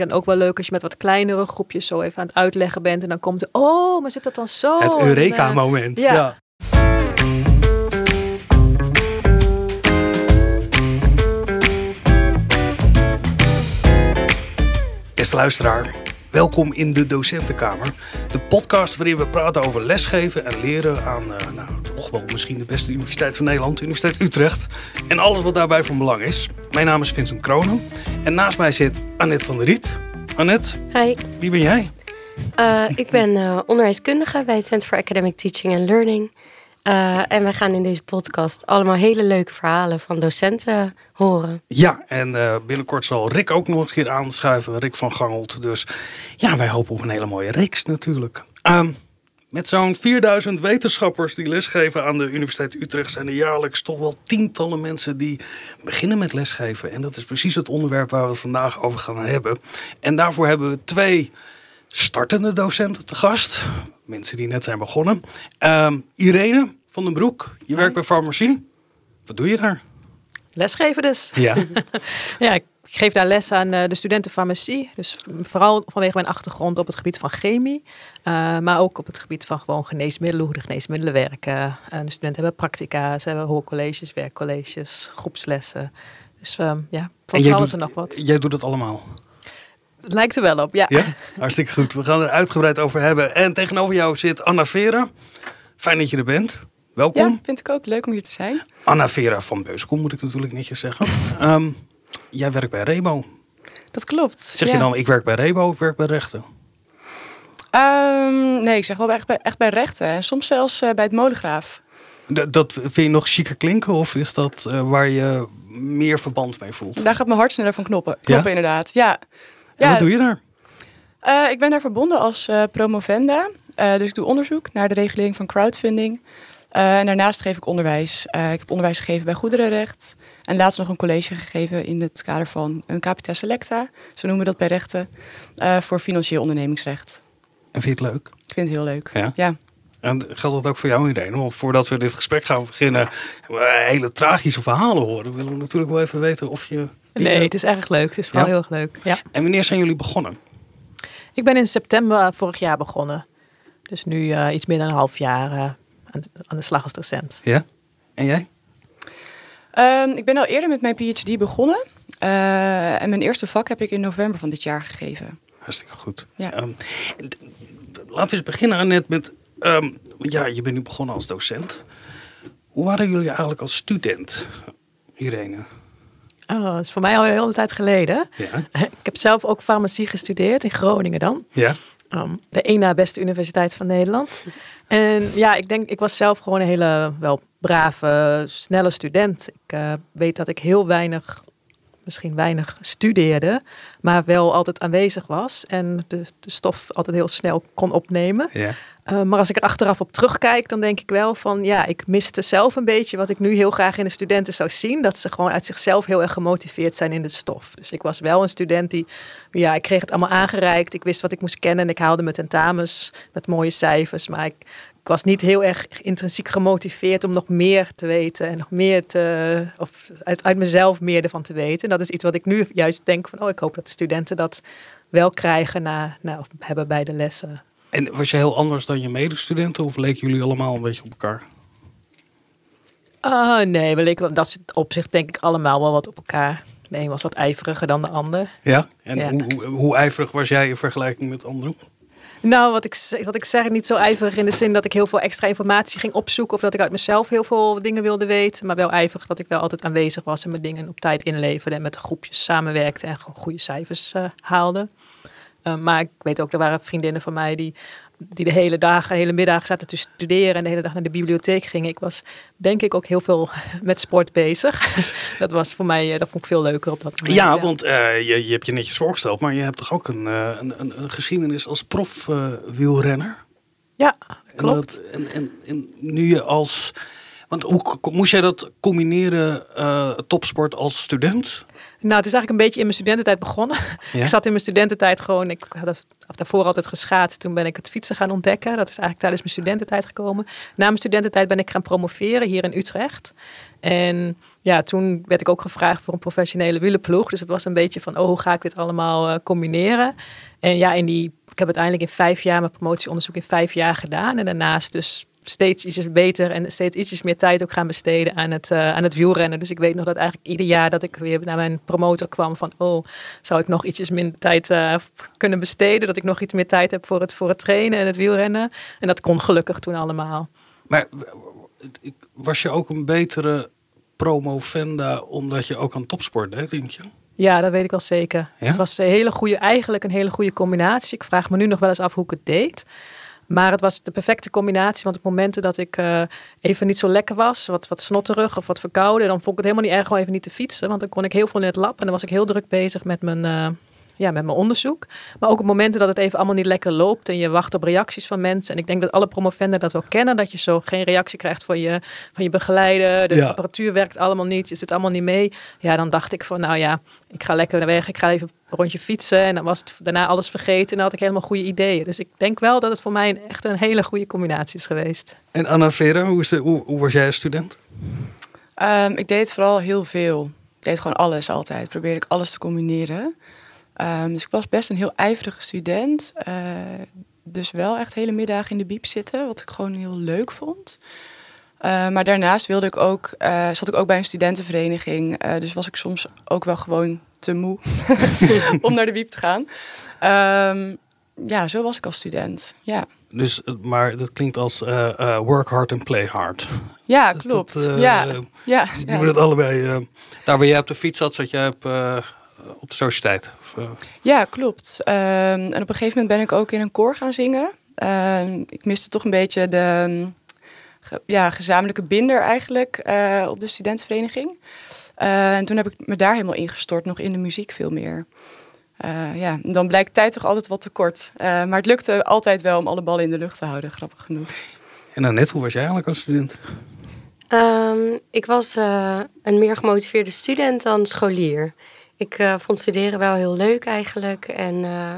En ook wel leuk als je met wat kleinere groepjes zo even aan het uitleggen bent. En dan komt er, oh, maar zit dat dan zo? Het eh, Eureka-moment. ja. ja. Beste luisteraar, welkom in de Docentenkamer. De podcast waarin we praten over lesgeven en leren aan eh, nou, toch wel misschien de beste universiteit van Nederland, de Universiteit Utrecht. En alles wat daarbij van belang is. Mijn naam is Vincent Kronen en naast mij zit Annette van der Riet. Annette, Hi, wie ben jij? Eh, ik ben eh, onderwijskundige bij het Center for Academic Teaching and Learning. Eh, en wij gaan in deze podcast allemaal hele leuke verhalen van docenten horen. Ja, en binnenkort zal Rick ook nog een keer aanschuiven. Rick van Gangelt. Dus ja, wij hopen op een hele mooie reeks natuurlijk. Ehm, met zo'n 4000 wetenschappers die lesgeven aan de Universiteit Utrecht... zijn er jaarlijks toch wel tientallen mensen die beginnen met lesgeven. En dat is precies het onderwerp waar we het vandaag over gaan hebben. En daarvoor hebben we twee startende docenten te gast. Mensen die net zijn begonnen. Ehm, Irene van den Broek, je werkt bij farmacie. Wat doe je daar? Lesgeven dus. Ja. Ja, ik geef daar les aan eh, de studenten farmacie. Dus vooral vanwege mijn achtergrond op het gebied van chemie. eh, maar ook op het gebied van gewoon geneesmiddelen, hoe de geneesmiddelen werken. En de studenten hebben practica, ze hebben hoorcolleges, werkcolleges, groepslessen. Dus ehm, ja, van alles doet- en nog wat. Jij doet het allemaal. Het lijkt er wel op, ja. Ja, hartstikke goed. We gaan er uitgebreid over hebben. En tegenover jou zit Anna Vera. Fijn dat je er bent. Welkom. Ja, vind ik ook leuk om hier te zijn. Anna Vera van Beuskom moet ik natuurlijk netjes zeggen. Ehm, jij werkt bij Rebo. Dat klopt. Zeg ja. je dan, ik werk bij Rebo, ik werk bij Rechten? Ehm, nee, ik zeg wel echt bij, echt bij rechten. En soms zelfs eh, bij het molengraaf. D- dat vind je nog chiquer klinken of is dat eh, waar je meer verband mee voelt? Daar gaat mijn hart sneller van knoppen. Kloppen inderdaad, ja. En ja wat doe je daar? eh, ik ben daar verbonden als promovenda. Dus ik doe onderzoek naar de regulering van crowdfunding. En daarnaast geef ik onderwijs. Ik heb onderwijs gegeven bij goederenrecht. En laatst nog een college gegeven in het kader van een capita selecta. Zo noemen we dat bij rechten. eh, voor financieel ondernemingsrecht. En vind je het leuk? Ik vind het heel leuk. Ja? ja. En geldt dat ook voor jou, Irene? Want voordat we dit gesprek gaan beginnen, we hele tragische verhalen horen, willen we natuurlijk wel even weten of je. Nee, het is erg leuk. Het is vooral Ja? heel erg leuk. Ja. En wanneer zijn jullie begonnen? Ik ben in september vorig jaar begonnen. Dus nu eh, iets meer dan een half jaar eh, aan, aan de slag als docent. Ja. En jij? Ehm, ik ben al eerder met mijn PhD begonnen. Eh, en mijn eerste vak heb ik in november van dit jaar gegeven. Hartstikke goed. Ja. Ehm, laten we eens beginnen net met. ehm, ja, je bent nu begonnen als docent. Hoe waren jullie eigenlijk als student, Irene? Oh, dat is voor mij al een hele tijd geleden. Ja. Ik heb zelf ook farmacie gestudeerd in Groningen dan. Ja. Ehm, de één na beste universiteit van Nederland. En ja, ik denk, ik was zelf gewoon een hele wel brave, snelle student. Ik eh, weet dat ik heel weinig, misschien weinig studeerde, maar wel altijd aanwezig was en de, de stof altijd heel snel kon opnemen. ja. Uh, maar als ik er achteraf op terugkijk, dan denk ik wel van ja, ik miste zelf een beetje wat ik nu heel graag in de studenten zou zien. Dat ze gewoon uit zichzelf heel erg gemotiveerd zijn in de stof. Dus ik was wel een student die, ja, ik kreeg het allemaal aangereikt. Ik wist wat ik moest kennen en ik haalde mijn tentamens met mooie cijfers. Maar ik, ik was niet heel erg intrinsiek gemotiveerd om nog meer te weten en nog meer te, of uit, uit mezelf meer ervan te weten. En dat is iets wat ik nu juist denk van, oh, ik hoop dat de studenten dat wel krijgen na, na of hebben bij de lessen. En was je heel anders dan je medestudenten of leken jullie allemaal een beetje op elkaar? Ah, nee, we leken, dat is het opzicht denk ik allemaal wel wat op elkaar. De een was wat ijveriger dan de ander. Ja. En Ja. Hoe, hoe, hoe ijverig was jij in vergelijking met anderen? Nou, wat ik, wat ik zeg, niet zo ijverig in de zin dat ik heel veel extra informatie ging opzoeken. Of dat ik uit mezelf heel veel dingen wilde weten. Maar wel ijverig dat ik wel altijd aanwezig was en mijn dingen op tijd inleverde. En met de groepjes samenwerkte en gewoon goede cijfers eh, haalde. Eh, maar ik weet ook, er waren vriendinnen van mij die, die de hele dag, de hele middag zaten te studeren. En de hele dag naar de bibliotheek gingen. Ik was denk ik ook heel veel met sport bezig. dat was voor mij, eh, dat vond ik veel leuker op dat moment. Ja, want eh, je, je hebt je netjes voorgesteld, maar je hebt toch ook een, eh, een, een, een geschiedenis als prof wielrenner? Ja, En, klopt. dat, en, en, en nu je als Want hoe moest jij dat combineren, topsport als student? Nou, het is eigenlijk een beetje in mijn studententijd begonnen. ik zat in mijn studententijd gewoon, ik had daarvoor altijd geschaatst. Toen ben ik het fietsen gaan ontdekken. Dat is eigenlijk tijdens mijn studententijd gekomen. Na mijn studententijd ben ik gaan promoveren hier in Utrecht. En ja, toen werd ik ook gevraagd voor een professionele wielenploeg. Dus het was een beetje van, oh, hoe ga ik dit allemaal uh, combineren? En ja, in die, ik heb uiteindelijk in vijf jaar mijn promotieonderzoek in vijf jaar gedaan. En daarnaast dus steeds iets beter en steeds ietsjes meer tijd ook gaan besteden aan het, uh, aan het wielrennen. Dus ik weet nog dat eigenlijk ieder jaar dat ik weer naar mijn promotor kwam van, oh, zou ik nog ietsjes minder tijd uh, kunnen besteden? Dat ik nog iets meer tijd heb voor het, voor het trainen en het wielrennen. En dat kon gelukkig toen allemaal. Maar was je ook een betere promovenda omdat je ook aan topsport deed, denk je? Ja, dat weet ik wel zeker. Het was een hele goede, eigenlijk een hele goede combinatie. Ik vraag me nu nog wel eens af hoe ik het deed. Maar het was de perfecte combinatie. Want op momenten dat ik uh, even niet zo lekker was, wat, wat snotterig of wat verkouden, dan vond ik het helemaal niet erg om even niet te fietsen. Want dan kon ik heel veel in het lab en dan was ik heel druk bezig met mijn, uh, ja, met mijn onderzoek. Maar ook op momenten dat het even allemaal niet lekker loopt en je wacht op reacties van mensen. En ik denk dat alle promovenden dat wel kennen, dat je zo geen reactie krijgt van je, van je begeleider. De apparatuur werkt allemaal niet, je zit allemaal niet mee. Ja, dan dacht ik van nou ja, ik ga lekker weg, ik ga even een rondje fietsen. En dan was het daarna alles vergeten en dan had ik helemaal goede ideeën. Dus ik denk wel dat het voor mij echt een hele goede combinatie is geweest. En Anna Vera, hoe, is de, hoe, hoe was jij als student? Um, ik deed vooral heel veel. Ik deed gewoon alles altijd. Probeerde ik alles te combineren. Um, dus ik was best een heel ijverige student. Uh, dus wel echt hele middagen in de biep zitten, wat ik gewoon heel leuk vond. Uh, maar daarnaast wilde ik ook, uh, zat ik ook bij een studentenvereniging. dus was ik soms ook wel gewoon te moe om naar de biep te gaan. Um, ja, zo was ik als student. Ja. Dus, maar dat klinkt als work hard and play hard. Ja, klopt. Dat, ja. ja. Je moet het allebei. daar waar jij op de fiets zat, zat jij op op de sociëteit? Of, uh... Ja, klopt. Uh, en op een gegeven moment ben ik ook in een koor gaan zingen. Uh, ik miste toch een beetje de ge ja, gezamenlijke binder eigenlijk eh, op de studentenvereniging. en toen heb ik me daar helemaal ingestort, nog in de muziek veel meer. ja, dan blijkt tijd toch altijd wat te kort. maar het lukte altijd wel om alle ballen in de lucht te houden, grappig genoeg. En dan net, hoe was jij eigenlijk als student? Um, ik was uh, een meer gemotiveerde student dan scholier. Ik uh, vond studeren wel heel leuk eigenlijk. En uh,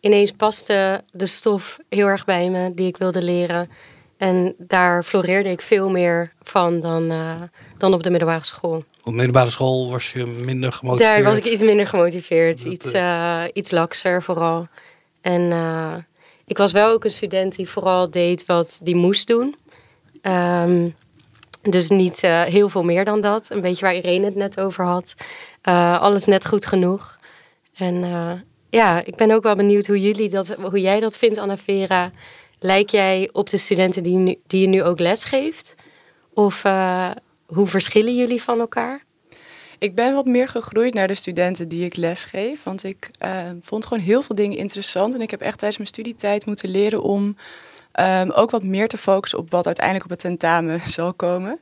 ineens paste de stof heel erg bij me die ik wilde leren. En daar floreerde ik veel meer van dan, uh, dan op de middelbare school. Op de middelbare school was je minder gemotiveerd? Daar was ik iets minder gemotiveerd. Dat, iets, iets lakser vooral. En ik was wel ook een student die vooral deed wat die moest doen. Um, dus niet uh, heel veel meer dan dat. Een beetje waar Irene het net over had. Uh, alles net goed genoeg. En uh, ja, ik ben ook wel benieuwd hoe, jullie dat, hoe jij dat vindt, Anna Vera. Lijk jij op de studenten die, die je nu ook les geeft? Of hoe verschillen jullie van elkaar? Ik ben wat meer gegroeid naar de studenten die ik les geef. Want ik vond gewoon heel veel dingen interessant. En ik heb echt tijdens mijn studietijd moeten leren om Um, ook wat meer te focussen op wat uiteindelijk op het tentamen zal komen.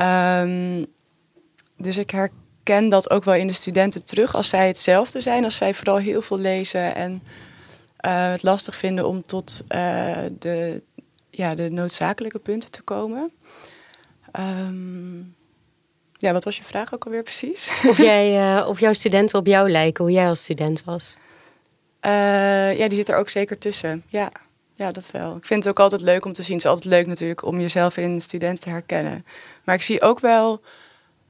Um, dus ik herken dat ook wel in de studenten terug als zij hetzelfde zijn. Als zij vooral heel veel lezen en uh, het lastig vinden om tot uh, de, ja, de noodzakelijke punten te komen. Um, ja, wat was je vraag ook alweer precies? Of, jij, uh, of jouw studenten op jou lijken, hoe jij als student was? ja, die zit er ook zeker tussen. Ja. Ja, dat wel. Ik vind het ook altijd leuk om te zien. Het is altijd leuk natuurlijk om jezelf in student te herkennen. Maar ik zie ook wel,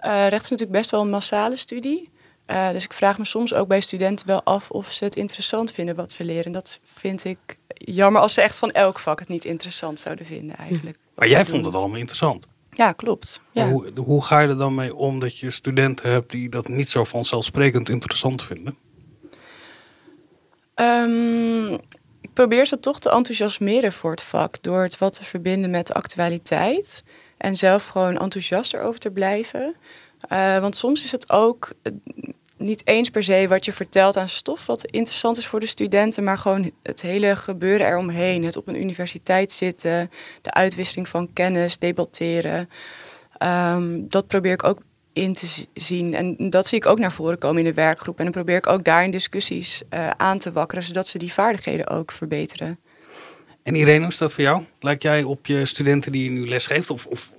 uh, rechts is natuurlijk best wel een massale studie. Uh, dus ik vraag me soms ook bij studenten wel af of ze het interessant vinden wat ze leren. En dat vind ik jammer als ze echt van elk vak het niet interessant zouden vinden eigenlijk. Maar jij vond het allemaal interessant? Ja, klopt. Ja. Hoe, hoe ga je er dan mee om dat je studenten hebt die dat niet zo vanzelfsprekend interessant vinden? Um, probeer ze toch te enthousiasmeren voor het vak. Door het wat te verbinden met de actualiteit. En zelf gewoon enthousiast erover te blijven. Uh, want soms is het ook uh, niet eens per se wat je vertelt aan stof wat interessant is voor de studenten, maar gewoon het hele gebeuren eromheen. Het op een universiteit zitten, de uitwisseling van kennis, debatteren. Um, dat probeer ik ook in te zien. En dat zie ik ook naar voren komen in de werkgroep. En dan probeer ik ook daar in discussies uh, aan te wakkeren, zodat ze die vaardigheden ook verbeteren. En Irene, hoe is dat voor jou? Lijkt jij op je studenten die je nu lesgeeft? Of, of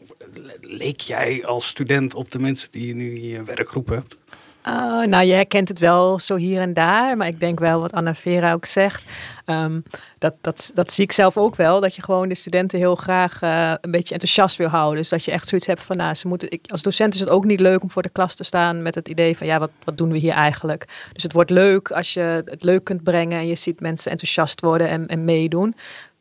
leek jij als student op de mensen die je nu in je werkgroep hebt? Uh, nou, je herkent het wel zo hier en daar. Maar ik denk wel wat Anna Vera ook zegt. Um, dat, dat, dat zie ik zelf ook wel. Dat je gewoon de studenten heel graag uh, een beetje enthousiast wil houden. Dus dat je echt zoiets hebt van, nou, ze moeten, ik, als docent is het ook niet leuk om voor de klas te staan met het idee van, ja, wat, wat doen we hier eigenlijk? Dus het wordt leuk als je het leuk kunt brengen en je ziet mensen enthousiast worden en, en meedoen.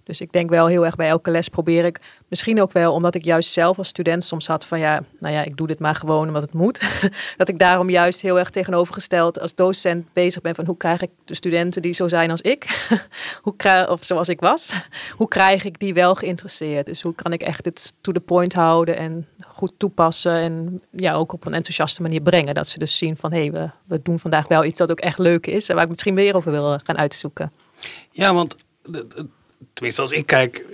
Dus ik denk wel heel erg bij elke les probeer ik, misschien ook wel omdat ik juist zelf als student soms had van ja, nou ja, ik doe dit maar gewoon omdat het moet. dat ik daarom juist heel erg tegenovergesteld als docent bezig ben van hoe krijg ik de studenten die zo zijn als ik, hoe krijg, of zoals ik was, hoe krijg ik die wel geïnteresseerd? Dus hoe kan ik echt dit to the point houden en goed toepassen en ja, ook op een enthousiaste manier brengen. Dat ze dus zien van hé, hey, we, we doen vandaag wel iets dat ook echt leuk is en waar ik misschien weer over wil gaan uitzoeken. Ja, want tenminste als ik kijk,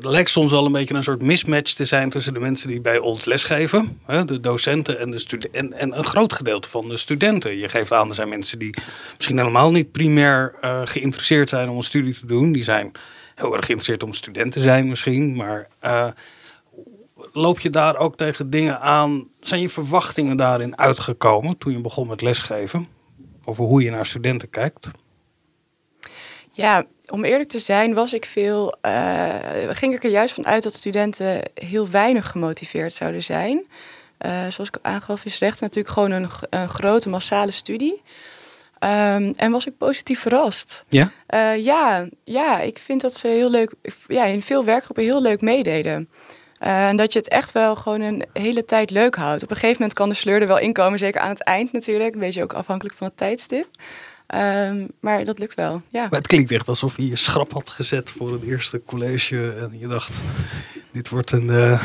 er lijkt soms al een beetje een soort mismatch te zijn tussen de mensen die bij ons lesgeven, hè, de docenten en, de studenten en, en, een groot gedeelte van de studenten. Je geeft aan, er zijn mensen die misschien helemaal niet primair uh, geïnteresseerd zijn om een studie te doen. Die zijn heel erg geïnteresseerd om student te zijn misschien, maar uh, loop je daar ook tegen dingen aan? Zijn je verwachtingen daarin uitgekomen toen je begon met lesgeven? Over hoe je naar studenten kijkt? Ja, om eerlijk te zijn was ik veel, uh, ging ik er juist van uit dat studenten heel weinig gemotiveerd zouden zijn. Uh, zoals ik aangaf is recht natuurlijk gewoon een, een grote massale studie. Um, en was ik positief verrast. Ja? Uh, ja, ja, ik vind dat ze heel leuk, ja, in veel werkgroepen heel leuk meededen. en dat je het echt wel gewoon een hele tijd leuk houdt. Op een gegeven moment kan de sleur er wel inkomen, zeker aan het eind natuurlijk. Een beetje ook afhankelijk van het tijdstip. Um, maar dat lukt wel, ja. Maar het klinkt echt alsof je je schrap had gezet voor het eerste college. En je dacht, dit wordt een... Uh,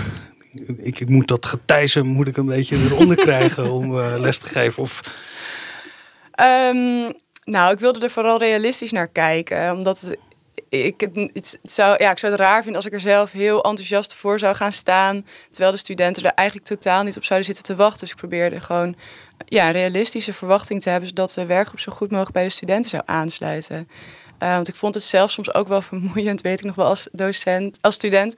ik, ik, moet dat getijzen moet ik een beetje eronder krijgen om uh, les te geven. Of... Um, nou, ik wilde er vooral realistisch naar kijken. Omdat ik het, zou, ja, ik zou het raar vinden als ik er zelf heel enthousiast voor zou gaan staan. Terwijl de studenten er eigenlijk totaal niet op zouden zitten te wachten. Dus ik probeerde gewoon ja, realistische verwachting te hebben, zodat de werkgroep zo goed mogelijk bij de studenten zou aansluiten. Uh, want ik vond het zelf soms ook wel vermoeiend, weet ik nog wel als docent, als student.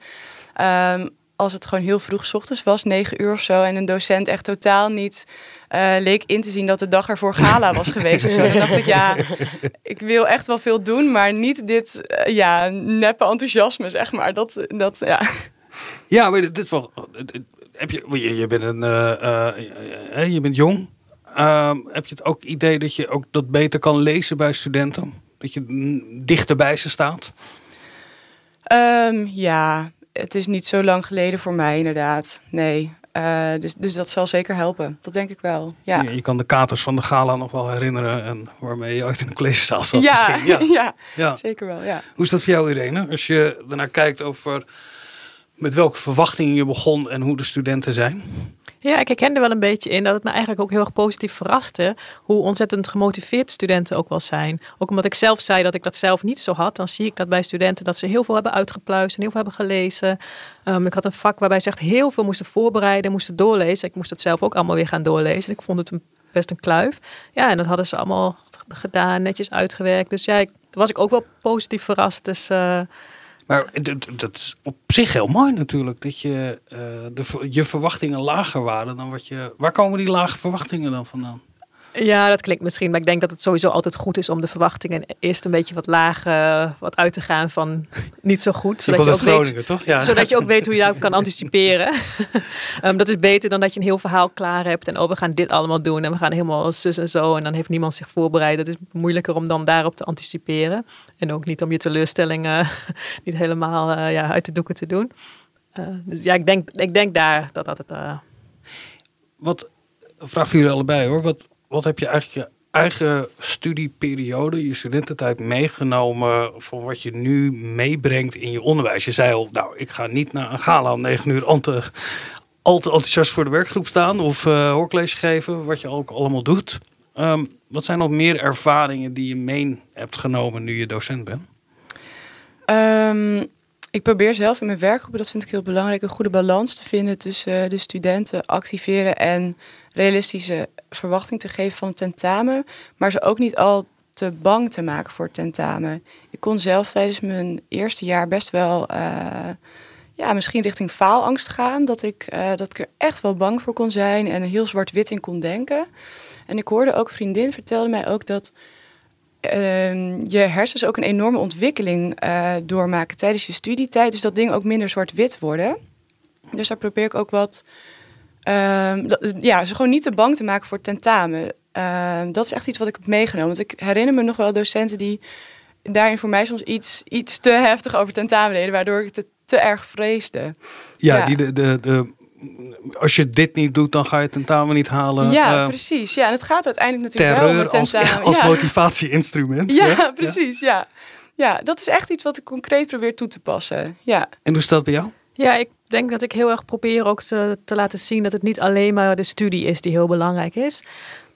Um, als het gewoon heel vroeg s ochtends was, negen uur of zo, en een docent echt totaal niet uh, leek in te zien dat de dag ervoor gala was geweest. Dus dan dacht ik, ja, ik wil echt wel veel doen, maar niet dit, uh, ja, neppe enthousiasme, zeg maar. Dat, dat ja. Ja, maar dit is wel. Heb je, je, je bent een, uh, je bent jong. Ehm, heb je het ook idee dat je ook dat beter kan lezen bij studenten? Dat je dichter bij ze staat? Um, ja, het is niet zo lang geleden voor mij inderdaad. Nee. Uh, dus, dus dat zal zeker helpen. Dat denk ik wel. Ja. ja. je kan de katers van de gala nog wel herinneren en waarmee je ooit in een collegezaal zat. Ja, ja. ja, ja, zeker wel. Ja. Hoe is dat voor jou, Irene? Als je ernaar kijkt over met welke verwachtingen je begon en hoe de studenten zijn? Ja, ik herkende wel een beetje in dat het me eigenlijk ook heel erg positief verraste hoe ontzettend gemotiveerd studenten ook wel zijn. Ook omdat ik zelf zei dat ik dat zelf niet zo had, dan zie ik dat bij studenten dat ze heel veel hebben uitgepluist en heel veel hebben gelezen. Um, ik had een vak waarbij ze echt heel veel moesten voorbereiden, moesten doorlezen. Ik moest het zelf ook allemaal weer gaan doorlezen. Ik vond het een, best een kluif. Ja, en dat hadden ze allemaal gedaan, netjes uitgewerkt. Dus ja, ik, was ik ook wel positief verrast. Dus uh, maar dat is op zich heel mooi natuurlijk. Dat je, uh, de, je verwachtingen lager waren dan wat je. Waar komen die lage verwachtingen dan vandaan? Ja, dat klinkt misschien, maar ik denk dat het sowieso altijd goed is om de verwachtingen eerst een beetje wat lager wat uit te gaan van niet zo goed. Zodat je, ook weet, toch? Ja. Zodat je ook weet hoe je daarop kan anticiperen. um, dat is beter dan dat je een heel verhaal klaar hebt en oh, we gaan dit allemaal doen en we gaan helemaal zus en zo en dan heeft niemand zich voorbereid. Het is moeilijker om dan daarop te anticiperen en ook niet om je teleurstellingen niet helemaal uh, ja, uit de doeken te doen. Uh, dus ja, ik denk, ik denk daar dat dat het... Wat, vraag voor jullie allebei hoor, wat, wat heb je eigenlijk je eigen studieperiode, je studententijd meegenomen van wat je nu meebrengt in je onderwijs? Je zei al, nou, ik ga niet naar een gala om negen uur al te, al te enthousiast voor de werkgroep staan of uh, geven, wat je ook allemaal doet. Um, wat zijn nog meer ervaringen die je mee hebt genomen nu je docent bent? Um, ik probeer zelf in mijn werkgroep, dat vind ik heel belangrijk, een goede balans te vinden tussen de studenten activeren en realistische verwachting te geven van tentamen, maar ze ook niet al te bang te maken voor tentamen. Ik kon zelf tijdens mijn eerste jaar best wel uh, ja, misschien richting faalangst gaan. Dat ik, eh, dat ik er echt wel bang voor kon zijn en heel zwart-wit in kon denken. En ik hoorde ook, een vriendin vertelde mij ook dat ehm, je hersens ook een enorme ontwikkeling uh, doormaken tijdens je studietijd. Dus dat dingen ook minder zwart-wit worden. Dus daar probeer ik ook wat. Ehm, ja, ze gewoon niet te bang te maken voor tentamen. Ehm, dat is echt iets wat ik heb meegenomen. Want ik herinner me nog wel docenten die daarin voor mij soms iets, iets te heftig over tentamen deden, waardoor ik het te erg vreesde. Ja, Die de, de, de, als je dit niet doet, dan ga je tentamen niet halen. Ja, uh, precies. Ja, en het gaat uiteindelijk natuurlijk wel om het tentamen. Als, als ja. motivatie-instrument. Ja, ja, precies. Ja. ja, dat is echt iets wat ik concreet probeer toe te passen. Ja. En hoe staat het bij jou? Ja, ik denk dat ik heel erg probeer ook te, te laten zien dat het niet alleen maar de studie is die heel belangrijk is.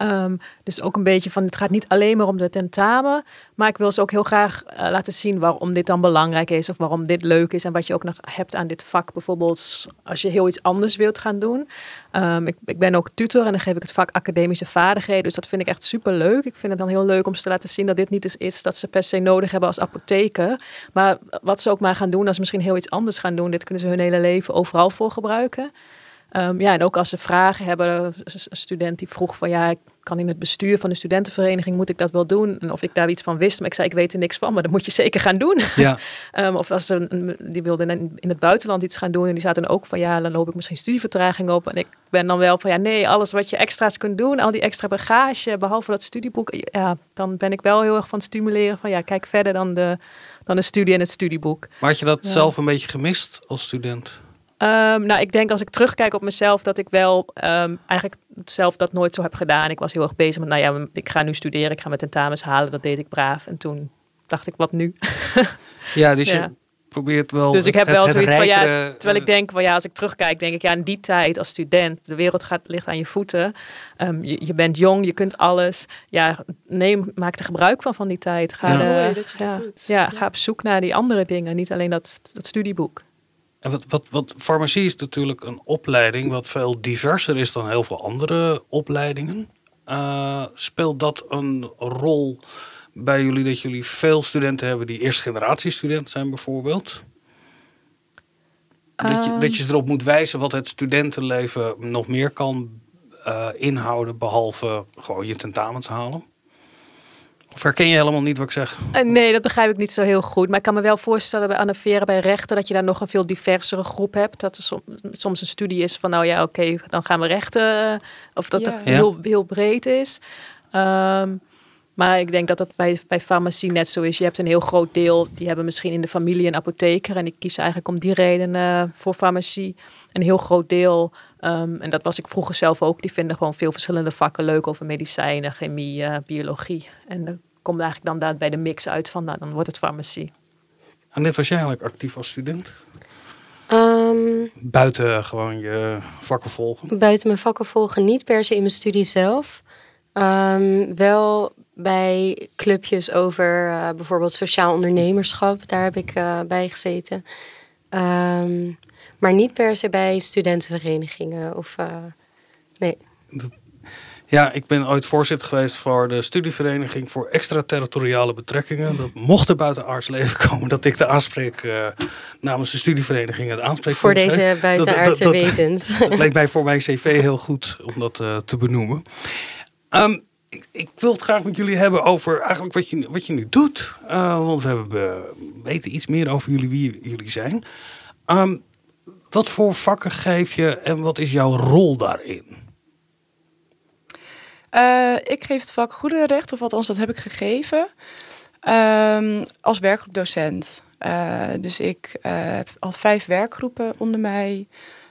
Um, dus ook een beetje van, het gaat niet alleen maar om de tentamen, maar ik wil ze ook heel graag uh, laten zien waarom dit dan belangrijk is of waarom dit leuk is en wat je ook nog hebt aan dit vak. Bijvoorbeeld als je heel iets anders wilt gaan doen. Um, ik, ik, ben ook tutor en dan geef ik het vak academische vaardigheden, dus dat vind ik echt super leuk. Ik vind het dan heel leuk om ze te laten zien dat dit niet iets is dat ze per se nodig hebben als apotheker. Maar wat ze ook maar gaan doen, als ze misschien heel iets anders gaan doen, dit kunnen ze hun hele leven overal voor gebruiken. Um, ja, en ook als ze vragen hebben, een student die vroeg van ja, ik kan in het bestuur van de studentenvereniging, moet ik dat wel doen? En of ik daar iets van wist, maar ik zei ik weet er niks van, maar dat moet je zeker gaan doen. Ja. um, of als ze die wilden in het buitenland iets gaan doen en die zaten ook van ja, dan loop ik misschien studievertraging op. En ik ben dan wel van ja, nee, alles wat je extra's kunt doen, al die extra bagage, behalve dat studieboek, ja, dan ben ik wel heel erg van stimuleren van ja, kijk verder dan de, dan de studie en het studieboek. Maar had je dat zelf een beetje gemist als student? Um, nou, ik denk als ik terugkijk op mezelf dat ik wel um, eigenlijk zelf dat nooit zo heb gedaan. Ik was heel erg bezig met, nou ja, ik ga nu studeren, ik ga mijn tentamens halen. Dat deed ik braaf. En toen dacht ik, wat nu? ja, dus je probeert wel. Dus ik heb wel zoiets van, ja, terwijl ik denk, van ja, als ik terugkijk, denk ik, ja, in die tijd als student, de wereld gaat, ligt aan je voeten. Um, je, je, bent jong, je kunt alles. Ja, neem, maak er gebruik van van die tijd. Ga, ja. de, ja, ja, ga op zoek naar die andere dingen, niet alleen dat, dat studieboek. En wat, wat, wat farmacie is natuurlijk een opleiding wat veel diverser is dan heel veel andere opleidingen. Uh, speelt dat een rol bij jullie dat jullie veel studenten hebben die eerste generatie student zijn bijvoorbeeld? Dat je, dat je ze erop moet wijzen wat het studentenleven nog meer kan uh, inhouden, behalve gewoon je tentamens halen? Of herken je helemaal niet wat ik zeg? Uh, nee, dat begrijp ik niet zo heel goed. Maar ik kan me wel voorstellen bij annuleren bij rechten dat je daar nog een veel diversere groep hebt. Dat er som, soms een studie is van nou ja, oké, okay, dan gaan we rechten. Eh, of dat ja. het heel, heel breed is. Um, maar ik denk dat dat bij, bij farmacie net zo is. Je hebt een heel groot deel, die hebben misschien in de familie een apotheker. En ik kies eigenlijk om die reden uh, voor farmacie. Een heel groot deel, um, en dat was ik vroeger zelf ook, die vinden gewoon veel verschillende vakken leuk over medicijnen, chemie, uh, biologie. En dan komt eigenlijk dan daar bij de mix uit van, nou, dan wordt het farmacie. En net was jij eigenlijk actief als student? Um, buiten gewoon je vakken volgen? Buiten mijn vakken volgen, niet per se in mijn studie zelf. Um, wel bij clubjes over uh, bijvoorbeeld sociaal ondernemerschap. Daar heb ik uh, bij gezeten. Um, maar niet per se bij studentenverenigingen of uh, nee. Ja, ik ben ooit voorzitter geweest voor de studievereniging voor extraterritoriale betrekkingen. Dat mocht er buiten artsleven komen dat ik de aanspreek uh, namens de studievereniging het aanspreek Voor deze buitenaardse wezens. Dat, leek mij voor mijn cv heel goed om dat uh, te benoemen. Um, ik, ik, wil het graag met jullie hebben over eigenlijk wat je, wat je nu doet. Uh, want we, hebben, we weten iets meer over jullie, wie jullie zijn. Um, wat voor vakken geef je en wat is jouw rol daarin? Uh, ik geef het vak goederenrecht, of althans dat heb ik gegeven, um, als werkgroepdocent. Dus ik had vijf werkgroepen onder mij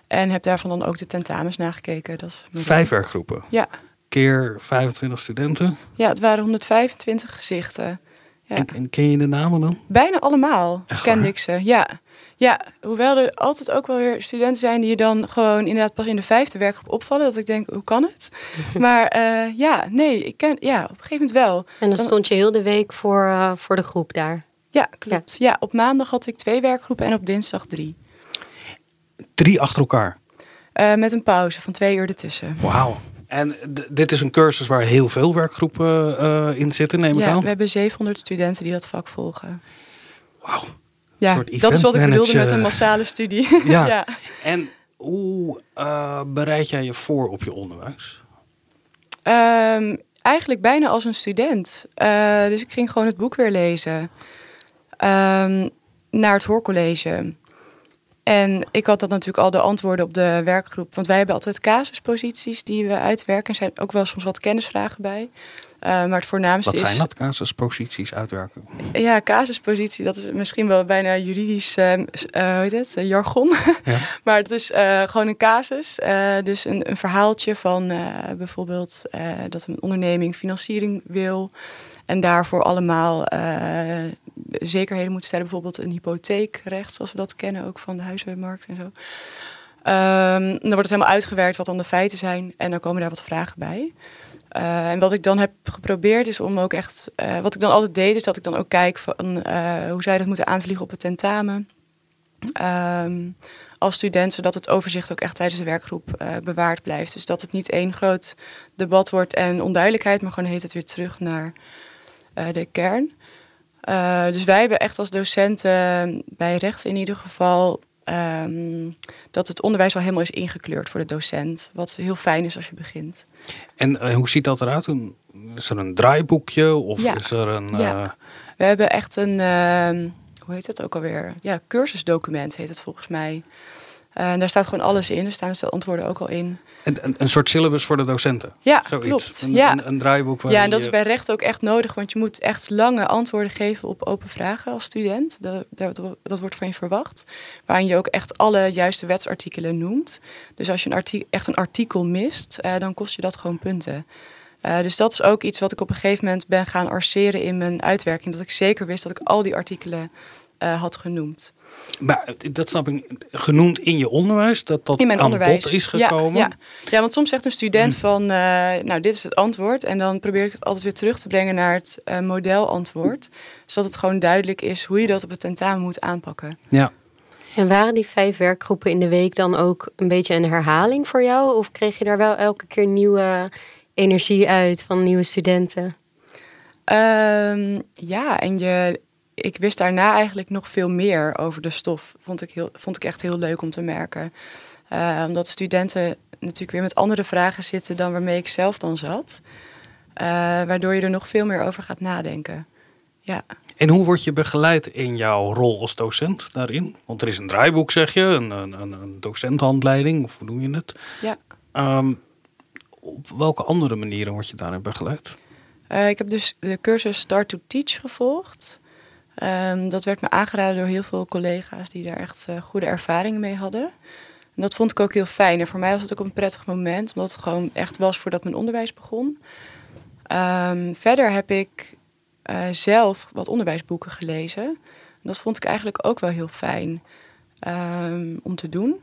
en heb daarvan dan ook de tentamens nagekeken. Dat is vijf werkgroepen? Ja keer 25 studenten. Ja, het waren 125 gezichten. Ja. En, en, ken je de namen dan? Bijna allemaal Echt kende waar? ik ze, ja. Ja, hoewel er altijd ook wel weer studenten zijn die je dan gewoon inderdaad pas in de vijfde werkgroep opvallen. Dat ik denk, hoe kan het? maar uh, ja, nee, ik ken, ja, op een gegeven moment wel. En dan stond je heel de week voor, uh, voor de groep daar? Ja, klopt. Ja. ja. op maandag had ik twee werkgroepen en op dinsdag drie. Drie achter elkaar? Uh, met een pauze van twee uur ertussen. Wauw. En dit is een cursus waar heel veel werkgroepen uh, in zitten, neem ik ja, aan. we hebben 700 studenten die dat vak volgen. Wauw. Ja, dat is wat ik bedoelde met een massale studie. Ja. ja. En hoe eh, bereid jij je voor op je onderwijs? Ehm, eigenlijk bijna als een student. Eh, dus ik ging gewoon het boek weer lezen. Ehm, naar het hoorcollege. En ik had dan natuurlijk al de antwoorden op de werkgroep. Want wij hebben altijd casusposities die we uitwerken. Er zijn ook wel soms wat kennisvragen bij. Eh, maar het voornaamste Wat is... zijn dat? Casusposities uitwerken. Ja, casuspositie, dat is misschien wel bijna juridisch eh, eh, hoe heet het? Jargon. Ja. maar het is gewoon een casus. Dus een, een verhaaltje van bijvoorbeeld dat een onderneming financiering wil. En daarvoor allemaal eh, zekerheden moet stellen. Bijvoorbeeld een hypotheekrecht, zoals we dat kennen ook van de huizenmarkt en zo. Ehm, dan wordt het helemaal uitgewerkt wat dan de feiten zijn. En dan komen daar wat vragen bij. Eh, en wat ik dan heb geprobeerd is om ook echt... eh, wat ik dan altijd deed, is dat ik dan ook kijk van... hoe zij dat moeten aanvliegen op het tentamen. Ehm, als student, zodat het overzicht ook echt tijdens de werkgroep bewaard blijft. Dus dat het niet één groot debat wordt en onduidelijkheid... maar gewoon heet het weer terug naar de kern. Eh, dus wij hebben echt als docenten bij recht in ieder geval... ehm, dat het onderwijs al helemaal is ingekleurd voor de docent. Wat heel fijn is als je begint. En eh, hoe ziet dat eruit? Een- Is er een draaiboekje of Ja. is er een... Ja. eh, We hebben echt een, ehm, hoe heet dat ook alweer? Ja, cursusdocument heet het volgens mij. Eh, en daar staat gewoon alles in. Er staan dus de antwoorden ook al in. een, een, een soort syllabus voor de docenten? Ja, Zoiets. klopt. Een, ja. een, een draaiboek ja, en dat is bij recht ook echt nodig, want je moet echt lange antwoorden geven op open vragen als student. Dat, dat, dat wordt van je verwacht. Waarin je ook echt alle juiste wetsartikelen noemt. Dus als je een echt een artikel mist, eh, dan kost je dat gewoon punten. Eh, dus dat is ook iets wat ik op een gegeven moment ben gaan arceren in mijn uitwerking. Dat ik zeker wist dat ik al die artikelen had genoemd. Maar dat snap ik. Genoemd in je onderwijs, dat dat in mijn aan onderwijs bod is gekomen. Ja, ja. want soms zegt een student Mm. van, eh, nou dit is het antwoord. En dan probeer ik het altijd weer terug te brengen naar het eh, modelantwoord. Zodat het gewoon duidelijk is hoe je dat op het tentamen moet aanpakken. Ja. En waren die vijf werkgroepen in de week dan ook een beetje een herhaling voor jou? Of kreeg je daar wel elke keer nieuwe energie uit van nieuwe studenten? Ehm, ja, en je, ik wist daarna eigenlijk nog veel meer over de stof. Vond ik, heel, vond ik echt heel leuk om te merken. Eh, omdat studenten natuurlijk weer met andere vragen zitten dan waarmee ik zelf dan zat. Eh, waardoor je er nog veel meer over gaat nadenken. Ja. En hoe word je begeleid in jouw rol als docent daarin? Want er is een draaiboek, zeg je, een, een, een, docenthandleiding, of hoe noem je het? Ja. Ehm, op welke andere manieren word je daarin begeleid? Eh, ik heb dus de cursus Start to Teach gevolgd. Ehm, dat werd me aangeraden door heel veel collega's die daar echt eh, goede ervaringen mee hadden. En dat vond ik ook heel fijn. En voor mij was het ook een prettig moment, omdat het gewoon echt was voordat mijn onderwijs begon. Ehm, verder heb ik eh, zelf wat onderwijsboeken gelezen. En dat vond ik eigenlijk ook wel heel fijn ehm, om te doen.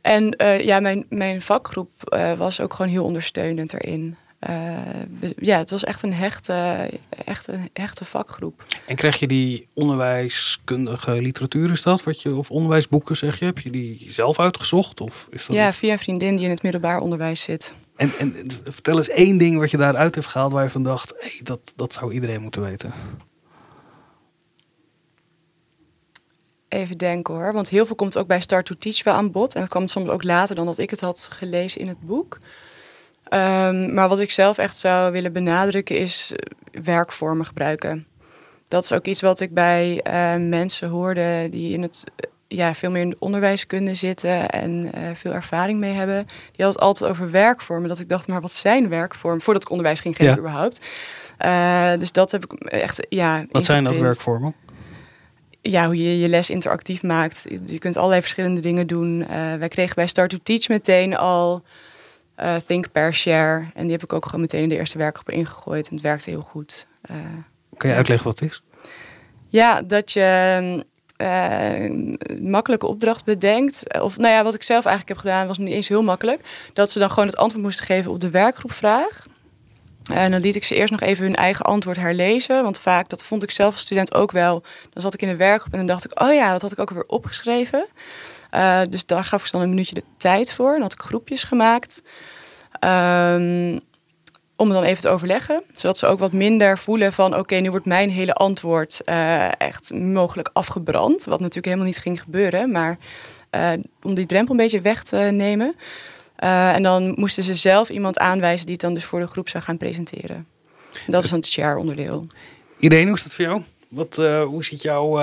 En eh, ja, mijn, mijn vakgroep was ook gewoon heel ondersteunend erin. Eh, we- ja, het was echt een hechte, echt een hechte vakgroep. En krijg je die onderwijskundige literatuur, is dat wat je, of onderwijsboeken zeg je, heb je die zelf uitgezocht? Of is dat Ja, via een vriendin die in het middelbaar onderwijs zit. En, en vertel eens één ding wat je daaruit hebt gehaald waar je van dacht, hey, dat, dat zou iedereen moeten weten. Even denken hoor, want heel veel komt ook bij Start to Teach wel aan bod. En dat kwam soms ook later dan dat ik het had gelezen in het boek. Ehm, maar wat ik zelf echt zou willen benadrukken is eh, werkvormen gebruiken. Dat is ook iets wat ik bij eh, mensen hoorde die in het, eh, ja, veel meer in het onderwijskunde zitten en veel ervaring mee hebben. Die hadden het altijd over werkvormen. Dat ik dacht, maar wat zijn werkvormen? Voordat ik onderwijs ging geven Ja. überhaupt. Dus dat heb ik echt, ja... Wat zijn dat werkvormen? ja, hoe je je les interactief maakt. Je kunt allerlei verschillende dingen doen. Wij kregen bij Start to Teach meteen al eh, Think, Pair, Share. En die heb ik ook gewoon meteen in de eerste werkgroep ingegooid. En het werkte heel goed. Eh, Kun je uitleggen wat het is? ja, dat je eh, een makkelijke opdracht bedenkt. Of nou ja, wat ik zelf eigenlijk heb gedaan was niet eens heel makkelijk. Dat ze dan gewoon het antwoord moesten geven op de werkgroepvraag. En dan liet ik ze eerst nog even hun eigen antwoord herlezen. Want vaak, dat vond ik zelf als student ook wel. Dan zat ik in de werkgroep en dan dacht ik, oh ja, dat had ik ook alweer opgeschreven. Eh, dus daar gaf ik ze dan een minuutje de tijd voor. En had ik groepjes gemaakt. Ehm, om het dan even te overleggen. Zodat ze ook wat minder voelen van oké, nu wordt mijn hele antwoord uh, echt mogelijk afgebrand. Wat natuurlijk helemaal niet ging gebeuren. Maar uh, om die drempel een beetje weg te nemen. En dan moesten ze zelf iemand aanwijzen die het dan dus voor de groep zou gaan presenteren. Dat is dan het share onderdeel. Irene, hoe is dat voor jou? Wat, hoe ziet jouw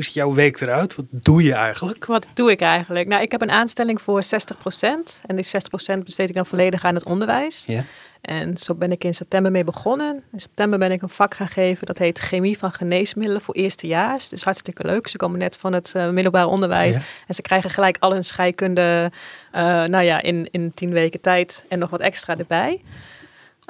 hoe ziet jouw week eruit? Wat doe je eigenlijk? Wat doe ik eigenlijk? Nou, ik heb een aanstelling voor 60%. En die 60% besteed ik dan volledig aan het onderwijs. Ja. En zo ben ik in september mee begonnen. In september ben ik een vak gaan geven. Dat heet Chemie van Geneesmiddelen voor eerstejaars. Dus hartstikke leuk. Ze komen net van het uh, middelbaar onderwijs. En ze krijgen gelijk al hun scheikunde uh, nou ja, in, in tien weken tijd. En nog wat extra erbij.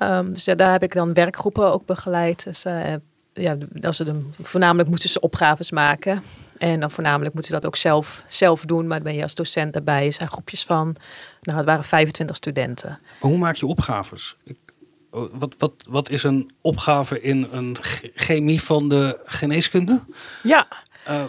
Um, dus ja, daar heb ik dan werkgroepen ook begeleid. Dus uh, ja, als ze voornamelijk moeten ze opgaves maken. En dan voornamelijk moeten ze dat ook zelf, zelf doen. Maar dan ben je als docent daarbij. Er zijn groepjes van, nou het waren 25 studenten. hoe maak je opgaves? Ik, wat, wat, wat is een opgave in een chemie van de geneeskunde? Ja, uh,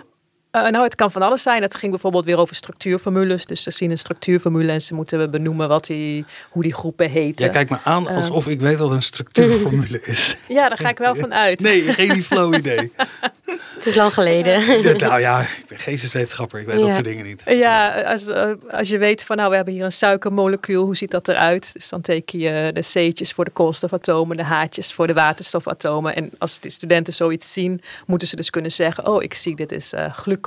uh, nou, het kan van alles zijn. Het ging bijvoorbeeld weer over structuurformules. Dus ze zien een structuurformule en ze moeten benoemen wat die, hoe die groepen heten. Ja, kijk me aan alsof ik weet wat een structuurformule is. ja, daar ga ik wel van uit. Nee, geen flow idee. Het is lang geleden. nou ja, ik ben geesteswetenschapper. Ik weet dat soort dingen niet. Ja, als, eh, als je weet van nou, we hebben hier een suikermolecuul. Hoe ziet dat eruit? Dus dan teken je de C'tjes voor de koolstofatomen, de H'tjes voor de waterstofatomen. En als de studenten zoiets zien, moeten ze dus kunnen zeggen, oh, ik zie dit is uh, glucose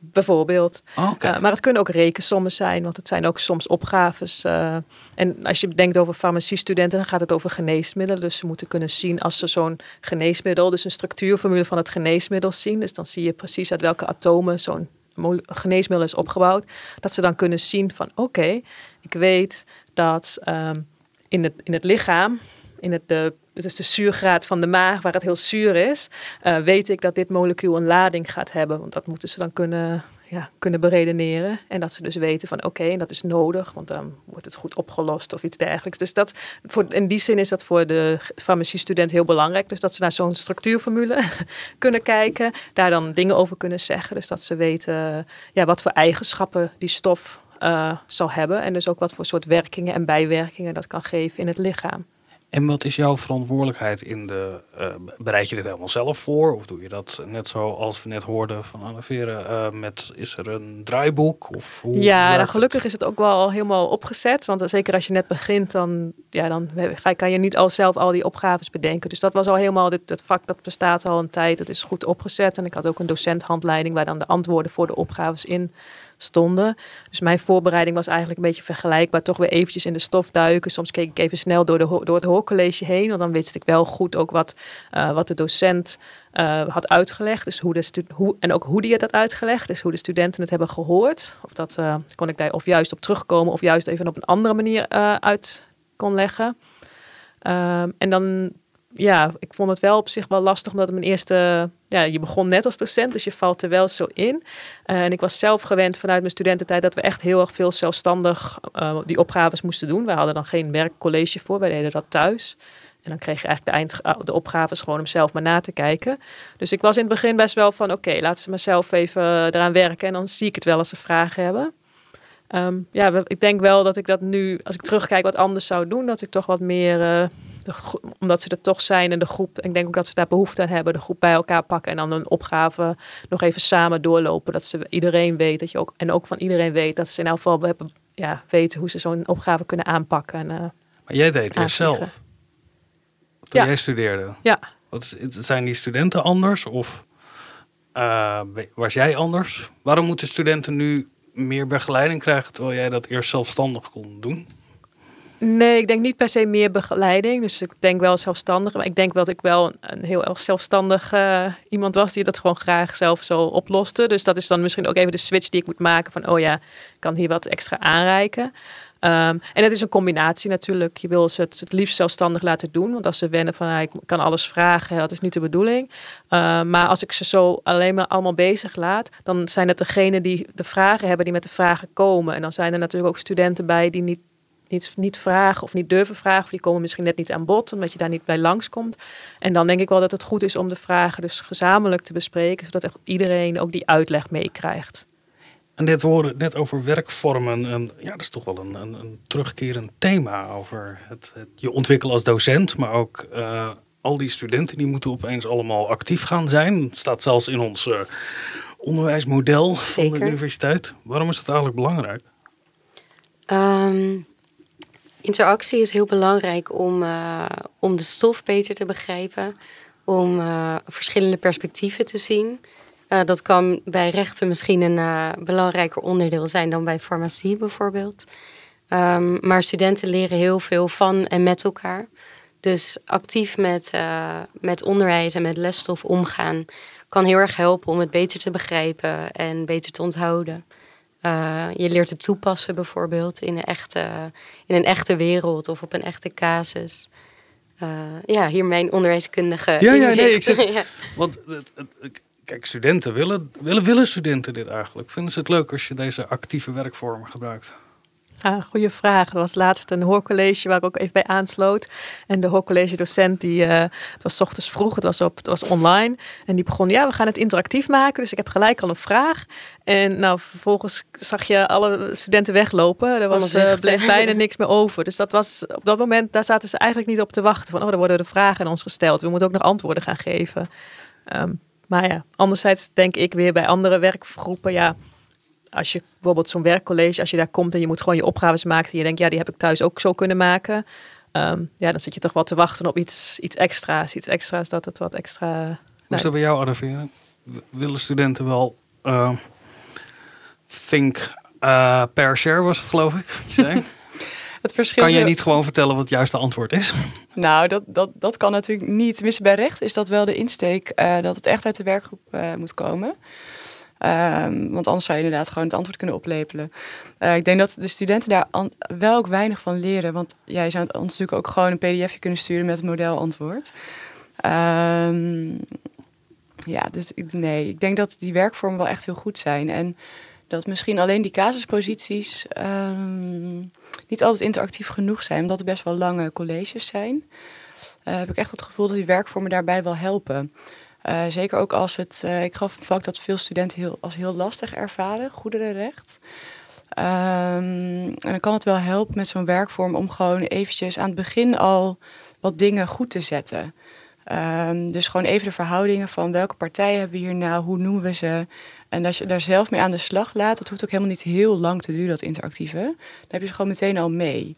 bijvoorbeeld. Oh, uh, maar het kunnen ook rekensommen zijn, want het zijn ook soms opgaves. Uh, en als je denkt over farmaciestudenten, dan gaat het over geneesmiddelen. Dus ze moeten kunnen zien als ze zo'n geneesmiddel, dus een structuurformule van het geneesmiddel zien. Dus dan zie je precies uit welke atomen zo'n geneesmiddel is opgebouwd. Dat ze dan kunnen zien van oké, ik weet dat um, in, het, in het lichaam, in het de dus de zuurgraad van de maag, waar het heel zuur is, uh, weet ik dat dit molecuul een lading gaat hebben. Want dat moeten ze dan kunnen, ja, kunnen beredeneren. En dat ze dus weten van oké, en dat is nodig, want dan wordt het goed opgelost of iets dergelijks. Dus dat, voor, in die zin is dat voor de farmaciestudent heel belangrijk. Dus dat ze naar zo'n structuurformule kunnen kijken, daar dan dingen over kunnen zeggen. Dus dat ze weten ja, wat voor eigenschappen die stof uh, zal hebben. En dus ook wat voor soort werkingen en bijwerkingen dat kan geven in het lichaam. En wat is jouw verantwoordelijkheid in de. Uh, bereid je dit helemaal zelf voor? Of doe je dat net zo als we net hoorden van Anne Veren? Uh, met, is er een draaiboek? Of hoe ja, nou, gelukkig is het ook wel helemaal opgezet. Want zeker als je net begint, dan, ja, dan kan je niet al zelf al die opgaves bedenken. Dus dat was al helemaal. Dit, het vak dat bestaat al een tijd. Het is goed opgezet. En ik had ook een docenthandleiding waar dan de antwoorden voor de opgaves in stonden. Dus mijn voorbereiding was eigenlijk een beetje vergelijkbaar. Toch weer eventjes in de stof duiken. Soms keek ik even snel door, de, door het hoorcollege heen. Want dan wist ik wel goed ook wat, uh, wat de docent uh, had uitgelegd. Dus hoe de hoe, en ook hoe die het had uitgelegd. Dus hoe de studenten het hebben gehoord. Of dat uh, kon ik daar of juist op terugkomen. Of juist even op een andere manier uit kon leggen. Um, en dan ja, ik vond het wel op zich wel lastig, omdat mijn eerste, ja, je begon net als docent, dus je valt er wel zo in. Uh, en ik was zelf gewend vanuit mijn studententijd dat we echt heel erg veel zelfstandig uh, die opgaves moesten doen. Wij hadden dan geen werkcollege voor, wij deden dat thuis. En dan kreeg je eigenlijk de, eind, de opgaves gewoon om zelf maar na te kijken. Dus ik was in het begin best wel van, oké, okay, laten ze maar zelf even eraan werken en dan zie ik het wel als ze vragen hebben. Um, ja, ik denk wel dat ik dat nu, als ik terugkijk, wat anders zou doen. Dat ik toch wat meer omdat ze er toch zijn en de groep, ik denk ook dat ze daar behoefte aan hebben, de groep bij elkaar pakken en dan een opgave nog even samen doorlopen. Dat ze iedereen weet, dat je ook, en ook van iedereen weet, dat ze in elk geval hebben, ja, weten hoe ze zo'n opgave kunnen aanpakken. En, uh, maar jij deed het zelf? Toen ja. jij studeerde? Ja. Wat, zijn die studenten anders of uh, was jij anders? Waarom moeten studenten nu meer begeleiding krijgen terwijl jij dat eerst zelfstandig kon doen? Nee, ik denk niet per se meer begeleiding. Dus ik denk wel zelfstandig. Maar ik denk wel dat ik wel een heel erg zelfstandig uh, iemand was die dat gewoon graag zelf zo oploste. Dus dat is dan misschien ook even de switch die ik moet maken van, oh ja, ik kan hier wat extra aanreiken. Um, en het is een combinatie natuurlijk. Je wil ze het, het liefst zelfstandig laten doen. Want als ze wennen van ja, ik kan alles vragen, dat is niet de bedoeling. Uh, maar als ik ze zo alleen maar allemaal bezig laat, dan zijn het degenen die de vragen hebben, die met de vragen komen. En dan zijn er natuurlijk ook studenten bij die niet niet, niet vragen of niet durven vragen. Of die komen misschien net niet aan bod, omdat je daar niet bij langskomt. En dan denk ik wel dat het goed is om de vragen dus gezamenlijk te bespreken, zodat iedereen ook die uitleg meekrijgt. En dit horen net over werkvormen. En ja, dat is toch wel een, een, een terugkerend thema over het, het, je ontwikkelen als docent, maar ook uh, al die studenten die moeten opeens allemaal actief gaan zijn. Het staat zelfs in ons uh, onderwijsmodel van de universiteit. Waarom is dat eigenlijk belangrijk? Um, interactie is heel belangrijk om, uh, om de stof beter te begrijpen, om verschillende perspectieven te zien. Uh, dat kan bij rechten misschien een belangrijker onderdeel zijn dan bij farmacie bijvoorbeeld. Um, maar studenten leren heel veel van en met elkaar. Dus actief met, met onderwijs en met lesstof omgaan kan heel erg helpen om het beter te begrijpen en beter te onthouden. Je leert het toepassen bijvoorbeeld in een echte, in een echte wereld of op een echte casus. ja, hier mijn onderwijskundige ja, ja, nee, ik zeg, ja. Want het, het, kijk, studenten willen, willen, willen studenten dit eigenlijk? Vinden ze het leuk als je deze actieve werkvorm gebruikt? Ja, goede vraag. Er was laatst een hoorcollege waar ik ook even bij aansloot. En de hoorcollege docent, die, uh, het was ochtends vroeg, het was, op, het was online. En die begon, ja, we gaan het interactief maken. Dus ik heb gelijk al een vraag. En nou, vervolgens zag je alle studenten weglopen. Er was uh, bleef bijna niks meer over. Dus dat was op dat moment, daar zaten ze eigenlijk niet op te wachten. Van, oh, er worden de vragen aan ons gesteld. We moeten ook nog antwoorden gaan geven. Um, maar ja, anderzijds denk ik weer bij andere werkgroepen, ja, als je bijvoorbeeld zo'n werkcollege, als je daar komt en je moet gewoon je opgaves maken en je denkt, ja, die heb ik thuis ook zo kunnen maken. Um, ja, dan zit je toch wel te wachten op iets, iets extra's. Iets extra's dat het wat extra... Hoe is dat bij jou, Adavia? Willen studenten wel uh, think uh, per share was het, geloof ik, je? Het verschil kan je niet gewoon vertellen wat het juiste antwoord is? Nou, dat, dat, dat kan natuurlijk niet. Tenminste, bij recht is dat wel de insteek uh, dat het echt uit de werkgroep uh, moet komen. Um, want anders zou je inderdaad gewoon het antwoord kunnen oplepelen. Uh, ik denk dat de studenten daar wel ook weinig van leren. Want jij zou ons natuurlijk ook gewoon een pdfje kunnen sturen met het modelantwoord. Um, ja, dus ik, nee, ik denk dat die werkvormen wel echt heel goed zijn. En dat misschien alleen die casusposities um, niet altijd interactief genoeg zijn, omdat er best wel lange colleges zijn. Uh, heb ik echt het gevoel dat die werkvormen daarbij wel helpen. Uh, zeker ook als het, uh, ik gaf vak dat veel studenten heel, als heel lastig ervaren, goederenrecht. Um, en dan kan het wel helpen met zo'n werkvorm om gewoon eventjes aan het begin al wat dingen goed te zetten. Um, dus gewoon even de verhoudingen van welke partijen hebben we hier nou, hoe noemen we ze, en als je daar zelf mee aan de slag laat, dat hoeft ook helemaal niet heel lang te duren, dat interactieve. Dan heb je ze gewoon meteen al mee.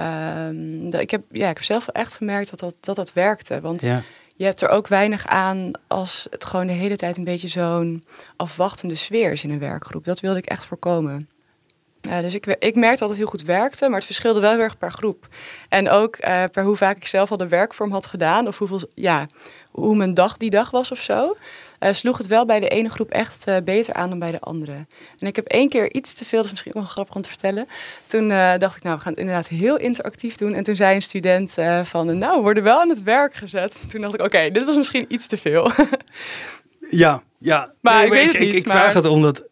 Um, ik, heb, ja, ik heb zelf echt gemerkt dat dat, dat, dat werkte. Want je hebt er ook weinig aan als het gewoon de hele tijd een beetje zo'n afwachtende sfeer is in een werkgroep. Dat wilde ik echt voorkomen. Dus ik, ik merkte dat het heel goed werkte, maar het verschilde wel heel erg per groep. En ook uh, per hoe vaak ik zelf al de werkvorm had gedaan, of hoeveel, ja, hoe mijn dag die dag was of zo. Uh, sloeg het wel bij de ene groep echt uh, beter aan dan bij de andere. En ik heb één keer iets te veel, dat is misschien wel grappig om te vertellen. Toen uh, dacht ik, nou, we gaan het inderdaad heel interactief doen. En toen zei een student van, nou, we worden wel aan het werk gezet. Toen dacht ik, oké, dit was misschien iets te veel. ja, ja. Maar nee, ik weet ik, het niet. Ik, ik vraag het omdat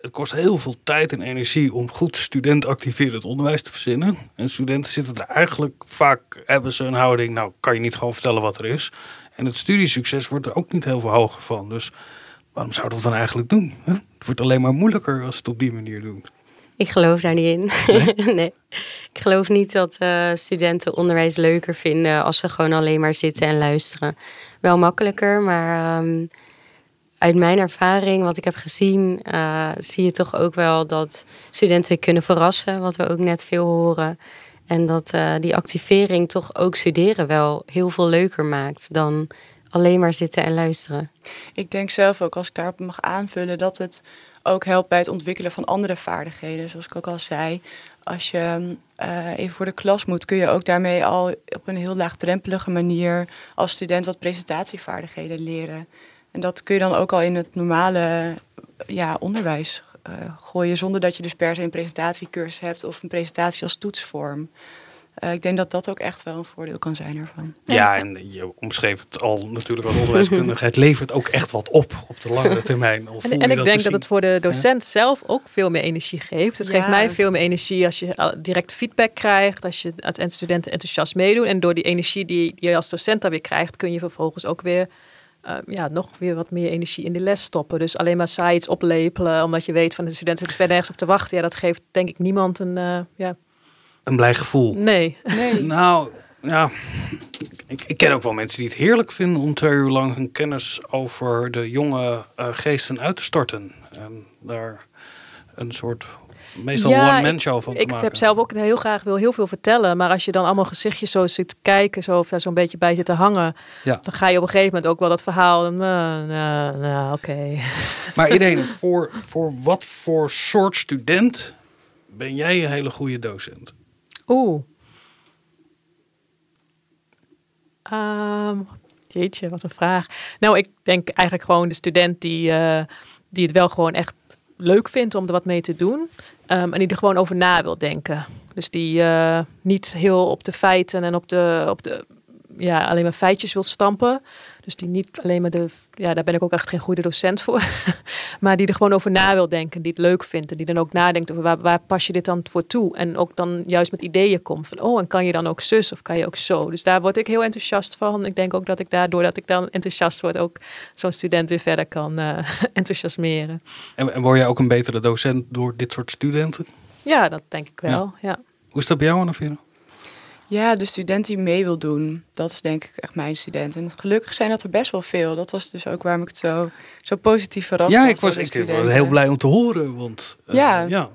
het kost heel veel tijd en energie om goed studentactiverend onderwijs te verzinnen. En studenten zitten er eigenlijk vaak, hebben ze een houding, nou kan je niet gewoon vertellen wat er is. En het studiesucces wordt er ook niet heel veel hoger van. Dus waarom zouden we dat dan eigenlijk doen? Het wordt alleen maar moeilijker als het op die manier doen. Ik geloof daar niet in. Nee? Ik geloof niet dat uh, studenten onderwijs leuker vinden als ze gewoon alleen maar zitten en luisteren. Wel makkelijker, maar um, uit mijn ervaring, wat ik heb gezien, uh, zie je toch ook wel dat studenten kunnen verrassen, wat we ook net veel horen. En dat uh, die activering toch ook studeren wel heel veel leuker maakt dan alleen maar zitten en luisteren. Ik denk zelf ook, als ik daarop mag aanvullen, dat het ook helpt bij het ontwikkelen van andere vaardigheden. Zoals ik ook al zei, als je uh, even voor de klas moet, kun je ook daarmee al op een heel laagdrempelige manier als student wat presentatievaardigheden leren. En dat kun je dan ook al in het normale ja, onderwijs gooien, zonder dat je dus per se een presentatiecursus hebt of een presentatie als toetsvorm. Uh, ik denk dat dat ook echt wel een voordeel kan zijn ervan. Ja, en je omschreef het al natuurlijk als onderwijskundige. het levert ook echt wat op op de lange termijn. Of en, en ik denk dat het voor de docent zelf ook veel meer energie geeft. Het geeft mij veel meer energie als je direct feedback krijgt. Als je als studenten enthousiast meedoen. En door die energie die je als docent dan weer krijgt, kun je vervolgens ook weer eh, ja, nog weer wat meer energie in de les stoppen. Dus alleen maar saai iets oplepelen, omdat je weet van de studenten zitten verder ergens op te wachten. Ja, dat geeft denk ik niemand een, uh, ja. een blij gevoel. Nee. Nee. Nou, ja. Ik, ik, ken ook wel mensen die het heerlijk vinden om twee uur lang hun kennis over de jonge uh, geesten uit te storten. En daar een soort meestal ja, one-man show van ik, ik heb zelf ook heel graag wil heel veel vertellen. Maar als je dan allemaal gezichtjes zo zit kijken, zo, of daar zo'n beetje bij zit te hangen, ja. dan ga je op een gegeven moment ook wel dat verhaal. Nou, nou, nou oké. Maar Irene, voor, voor wat voor soort student ben jij een hele goede docent? Oeh. Um, jeetje, wat een vraag. Nou, ik denk eigenlijk gewoon de student die, uh, die het wel gewoon echt leuk vindt om er wat mee te doen. Um, en die er gewoon over na wil denken. Dus die uh, niet heel op de feiten en op de, op de ja, alleen maar feitjes wil stampen. Dus die niet alleen maar de, ja, daar ben ik ook echt geen goede docent voor. maar die er gewoon over na wil denken, die het leuk vindt. En die dan ook nadenkt over waar, waar pas je dit dan voor toe. En ook dan juist met ideeën komt van, oh, en kan je dan ook zus of kan je ook zo. Dus daar word ik heel enthousiast van. Ik denk ook dat ik daardoor dat ik dan enthousiast word, ook zo'n student weer verder kan uh, enthousiasmeren. En, en word je ook een betere docent door dit soort studenten? Ja, dat denk ik wel, ja. ja. Hoe is dat bij jou, Anna ja, de student die mee wil doen, dat is denk ik echt mijn student. En gelukkig zijn dat er best wel veel. Dat was dus ook waarom ik het zo, zo positief verrast ja, ik was, ik was heel blij om te horen. Want, uh, ja, ja.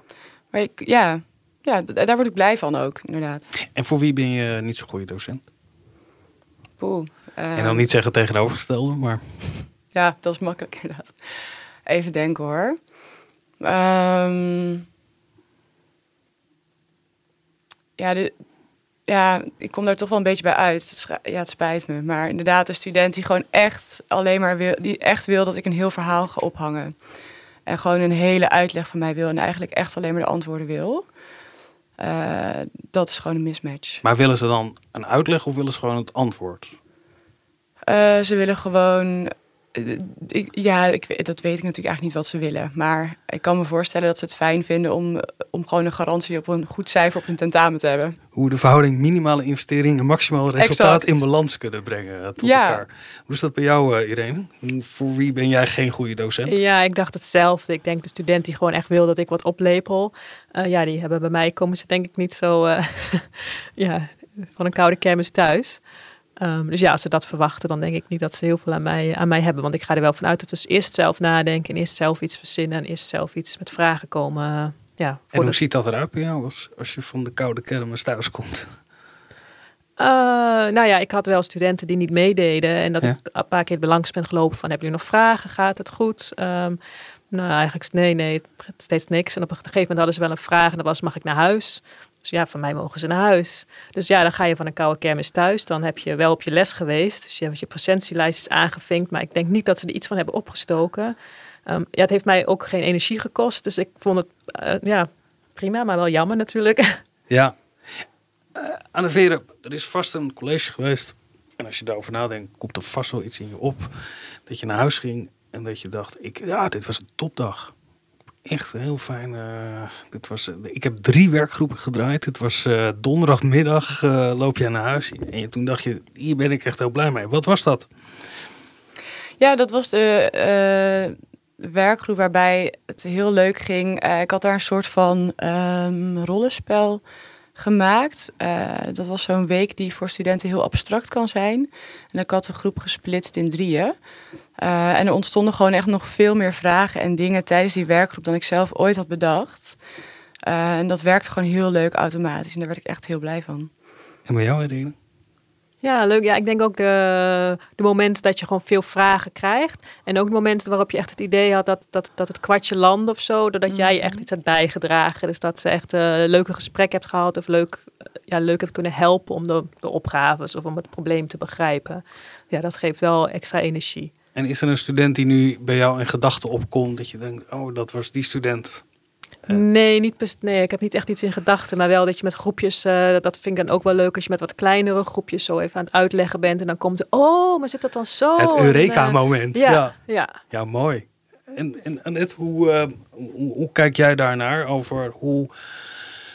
Maar ik, ja, ja, daar word ik blij van ook, inderdaad. En voor wie ben je niet zo'n goede docent? Poeh, uh, en dan niet zeggen tegenovergestelde, maar... Ja, dat is makkelijk inderdaad. Even denken hoor. Um, ja, de, ja, ik kom daar toch wel een beetje bij uit. Ja, het spijt me. Maar inderdaad, een student die gewoon echt alleen maar wil, die echt wil dat ik een heel verhaal ga ophangen. En gewoon een hele uitleg van mij wil. En eigenlijk echt alleen maar de antwoorden wil. Uh, dat is gewoon een mismatch. Maar willen ze dan een uitleg of willen ze gewoon het antwoord? Uh, ze willen gewoon ik, ja, ik, dat weet ik natuurlijk eigenlijk niet wat ze willen. Maar ik kan me voorstellen dat ze het fijn vinden om, om gewoon een garantie op een goed cijfer op hun tentamen te hebben. Hoe de verhouding minimale investering en maximaal resultaat in balans kunnen brengen tot ja. elkaar. Hoe is dat bij jou, uh, Irene? Voor wie ben jij geen goede docent? Ja, ik dacht hetzelfde. Ik denk de student die gewoon echt wil dat ik wat oplepel. Uh, ja, die hebben bij mij komen ze denk ik niet zo uh, ja, van een koude kermis thuis. Um, dus ja, als ze dat verwachten, dan denk ik niet dat ze heel veel aan mij, aan mij hebben. Want ik ga er wel vanuit dat ze eerst zelf nadenken en eerst zelf iets verzinnen en eerst zelf iets met vragen komen. Uh, ja, en hoe de... ziet dat eruit bij jou als, als je van de koude kermis thuis komt? Uh, nou ja, ik had wel studenten die niet meededen en dat ja. ik een paar keer belangs ben gelopen van hebben jullie nog vragen, gaat het goed? Um, nou, eigenlijk nee, nee, steeds niks. En op een gegeven moment hadden ze wel een vraag en dat was mag ik naar huis? Dus ja, van mij mogen ze naar huis. Dus ja, dan ga je van een koude kermis thuis. Dan heb je wel op je les geweest. Dus je hebt je presentielijstjes aangevinkt. Maar ik denk niet dat ze er iets van hebben opgestoken. Um, ja, het heeft mij ook geen energie gekost. Dus ik vond het uh, ja, prima, maar wel jammer natuurlijk. Ja. Uh, Anne Veren, er is vast een college geweest. En als je daarover nadenkt, komt er vast wel iets in je op. Dat je naar huis ging en dat je dacht, ik, ja, dit was een topdag echt heel fijn. Uh, dit was, uh, ik heb drie werkgroepen gedraaid. Het was uh, donderdagmiddag loop je naar huis. En toen dacht je, hier ben ik echt heel blij mee. Wat was dat? Ja, dat was de werkgroep waarbij het heel leuk ging. ik had daar een soort van um, rollenspel gemaakt. dat was zo'n week die voor studenten heel abstract kan zijn. En ik had de groep gesplitst in drieën. Uh, en er ontstonden gewoon echt nog veel meer vragen en dingen tijdens die werkgroep dan ik zelf ooit had bedacht. Uh, en dat werkte gewoon heel leuk automatisch. En daar werd ik echt heel blij van. En bij jou, Irene? Ja, leuk. Ja, ik denk ook de, de momenten dat je gewoon veel vragen krijgt. En ook de momenten waarop je echt het idee had dat, dat, dat het kwartje land of zo. Doordat jij je echt iets hebt bijgedragen. Dus dat ze echt uh, leuke gesprekken hebt gehad. Of leuk, ja, leuk hebt kunnen helpen om de, de opgaves of om het probleem te begrijpen. Ja, dat geeft wel extra energie. En is er een student die nu bij jou in gedachten opkomt dat je denkt, oh, dat was die student? Nee, niet best, nee, ik heb niet echt iets in gedachten, maar wel dat je met groepjes, uh, dat vind ik dan ook wel leuk als je met wat kleinere groepjes zo even aan het uitleggen bent en dan komt er, oh, maar zit dat dan zo? Het Eureka-moment. Ja, ja, ja. Ja, mooi. En, en Annette, hoe, uh, hoe, hoe, kijk jij daarnaar over hoe,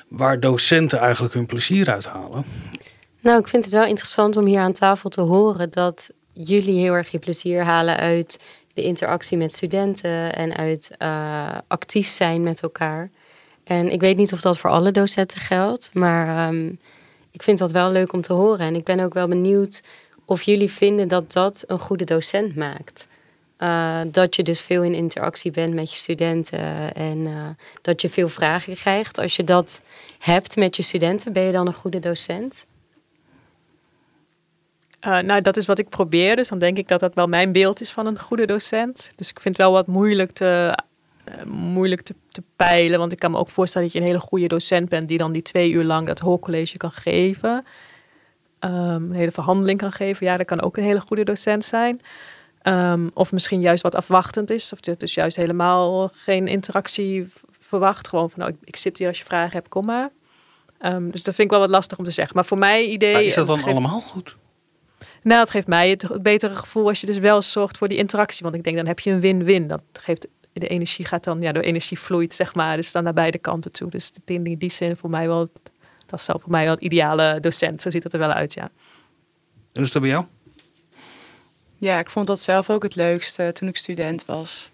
waar docenten eigenlijk hun plezier uithalen? Nou, ik vind het wel interessant om hier aan tafel te horen dat jullie heel erg je plezier halen uit de interactie met studenten en uit uh, actief zijn met elkaar. En ik weet niet of dat voor alle docenten geldt, maar um, ik vind dat wel leuk om te horen. En ik ben ook wel benieuwd of jullie vinden dat dat een goede docent maakt. Uh, dat je dus veel in interactie bent met je studenten en uh, dat je veel vragen krijgt. Als je dat hebt met je studenten, ben je dan een goede docent? Uh, nou, dat is wat ik probeer. Dus dan denk ik dat dat wel mijn beeld is van een goede docent. Dus ik vind het wel wat moeilijk te, moeilijk te, te, peilen. Want ik kan me ook voorstellen dat je een hele goede docent bent die dan die twee uur lang dat hoorcollege kan geven. Um, een hele verhandeling kan geven. Ja, dat kan ook een hele goede docent zijn. Um, of misschien juist wat afwachtend is. Of dus juist helemaal geen interactie verwacht. Gewoon van, nou, ik, ik zit hier als je vragen hebt, kom maar. Um, dus dat vind ik wel wat lastig om te zeggen. Maar voor mij idee... Maar is dat dan geeft, allemaal goed? Nou, het geeft mij het, betere gevoel als je dus wel zorgt voor die interactie. Want ik denk, dan heb je een win-win. Dat geeft... De energie gaat dan... Ja, de energie vloeit, zeg maar. Dus dan naar beide kanten toe. Dus in die, die zin voor mij wel... Dat is voor mij wel het ideale docent. Zo ziet het er wel uit, ja. En is dat bij jou? Ja, ik vond dat zelf ook het leukste toen ik student was.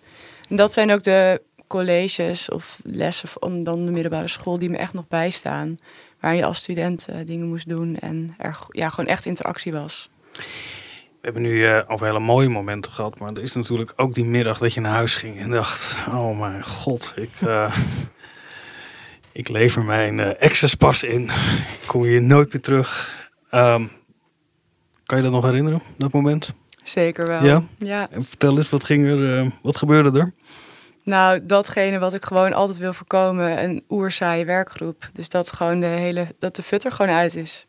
En dat zijn ook de colleges of lessen van dan de middelbare school die me echt nog bijstaan. Waar je als student uh, dingen moest doen en er ja, gewoon echt interactie was. We hebben nu uh, over hele mooie momenten gehad, maar er is natuurlijk ook die middag dat je naar huis ging en dacht: Oh mijn god, ik, uh, ik lever mijn uh, access pas in. Ik kom hier nooit meer terug. Um, kan je dat nog herinneren, dat moment? Zeker wel. Ja? ja. En vertel eens, wat, ging er, uh, wat gebeurde er? Nou, datgene wat ik gewoon altijd wil voorkomen, een oerzaaie werkgroep. Dus dat gewoon de hele, dat de futter gewoon uit is.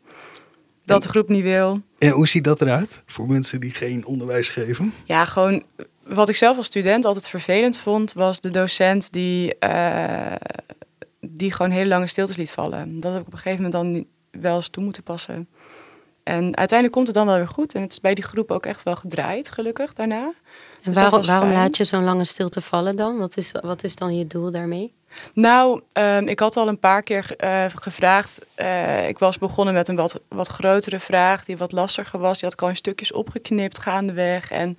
Dat en, de groep niet wil. En hoe ziet dat eruit voor mensen die geen onderwijs geven? Ja, gewoon wat ik zelf als student altijd vervelend vond, was de docent die, uh, die gewoon hele lange stiltes liet vallen. Dat heb ik op een gegeven moment dan wel eens toe moeten passen. En uiteindelijk komt het dan wel weer goed. En het is bij die groep ook echt wel gedraaid, gelukkig, daarna. En dus waarom, waarom laat je zo'n lange stilte vallen dan? Wat is, wat is dan je doel daarmee? Nou, um, ik had al een paar keer uh, gevraagd. Uh, ik was begonnen met een wat, wat grotere vraag, die wat lastiger was. Die had ik al in stukjes opgeknipt gaandeweg. En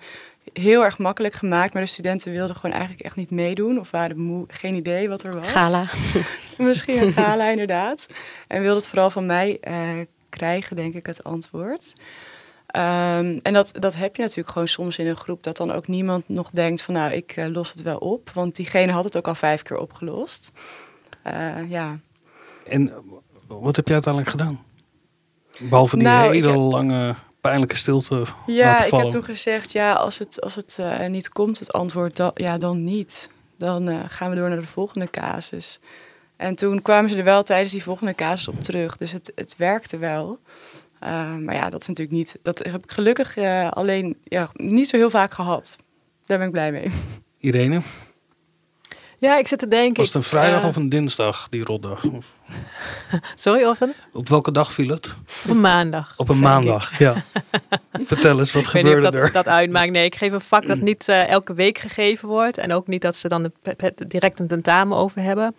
heel erg makkelijk gemaakt. Maar de studenten wilden gewoon eigenlijk echt niet meedoen. Of waren moe, geen idee wat er was. Gala. Misschien een gala, inderdaad. En wilden het vooral van mij uh, krijgen, denk ik, het antwoord. Um, en dat, dat heb je natuurlijk gewoon soms in een groep, dat dan ook niemand nog denkt van nou, ik uh, los het wel op. Want diegene had het ook al vijf keer opgelost. Uh, ja. En wat heb je uiteindelijk gedaan? Behalve die nou, hele heb... lange pijnlijke stilte. Ja, ik heb toen gezegd, ja, als het, als het uh, niet komt, het antwoord, dan, ja, dan niet. Dan gaan we door naar de volgende casus. En toen kwamen ze er wel tijdens die volgende casus op terug. Dus het, het werkte wel. Uh, maar ja, dat is natuurlijk niet. Dat heb ik gelukkig uh, alleen ja, niet zo heel vaak gehad. Daar ben ik blij mee. Irene? Ja, ik zit te denken. Was het een vrijdag uh, of een dinsdag, die rotdag? Sorry, of een? Op welke dag viel het? Op een maandag. Op een maandag, ik. ja. Vertel eens, wat ik gebeurde weet niet of dat, er? dat uitmaakt. Nee, ik geef een vak dat niet elke week gegeven wordt. En ook niet dat ze dan de, direct een tentamen over hebben.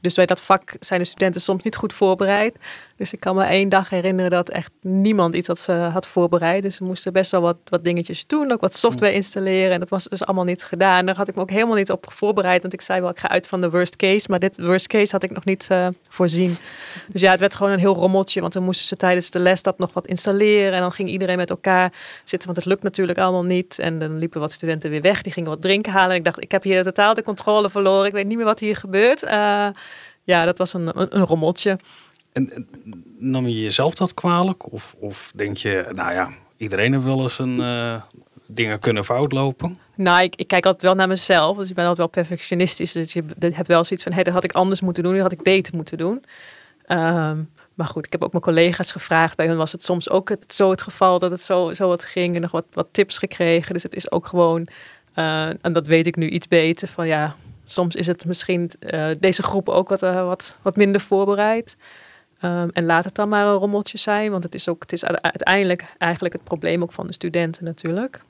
Dus bij dat vak zijn de studenten soms niet goed voorbereid. Dus ik kan me één dag herinneren dat echt niemand iets had, uh, had voorbereid. Dus ze moesten best wel wat, wat dingetjes doen, ook wat software installeren. En dat was dus allemaal niet gedaan. Daar had ik me ook helemaal niet op voorbereid. Want ik zei wel, ik ga uit van de worst case. Maar dit worst case had ik nog niet uh, voorzien. Dus ja, het werd gewoon een heel rommeltje. Want dan moesten ze tijdens de les dat nog wat installeren. En dan ging iedereen met elkaar zitten. Want het lukt natuurlijk allemaal niet. En dan liepen wat studenten weer weg. Die gingen wat drinken halen. En ik dacht, ik heb hier totaal de controle verloren. Ik weet niet meer wat hier gebeurt. Uh, ja, dat was een, een, een rommeltje. En nam je jezelf dat kwalijk? Of, of denk je, nou ja, iedereen heeft wel eens een uh, dingen kunnen fout lopen? Nou, ik, ik, kijk altijd wel naar mezelf. Dus ik ben altijd wel perfectionistisch. Dus je hebt wel zoiets van, hé, hey, dat had ik anders moeten doen. Dat had ik beter moeten doen. Um, maar goed, ik heb ook mijn collega's gevraagd. Bij hun was het soms ook het, zo het geval dat het zo, zo wat ging. En nog wat, wat tips gekregen. Dus het is ook gewoon, uh, en dat weet ik nu iets beter, van ja, soms is het misschien uh, deze groep ook wat, uh, wat, wat minder voorbereid. Um, en laat het dan maar een rommeltje zijn, want het is ook het is uiteindelijk eigenlijk het probleem ook van de studenten natuurlijk.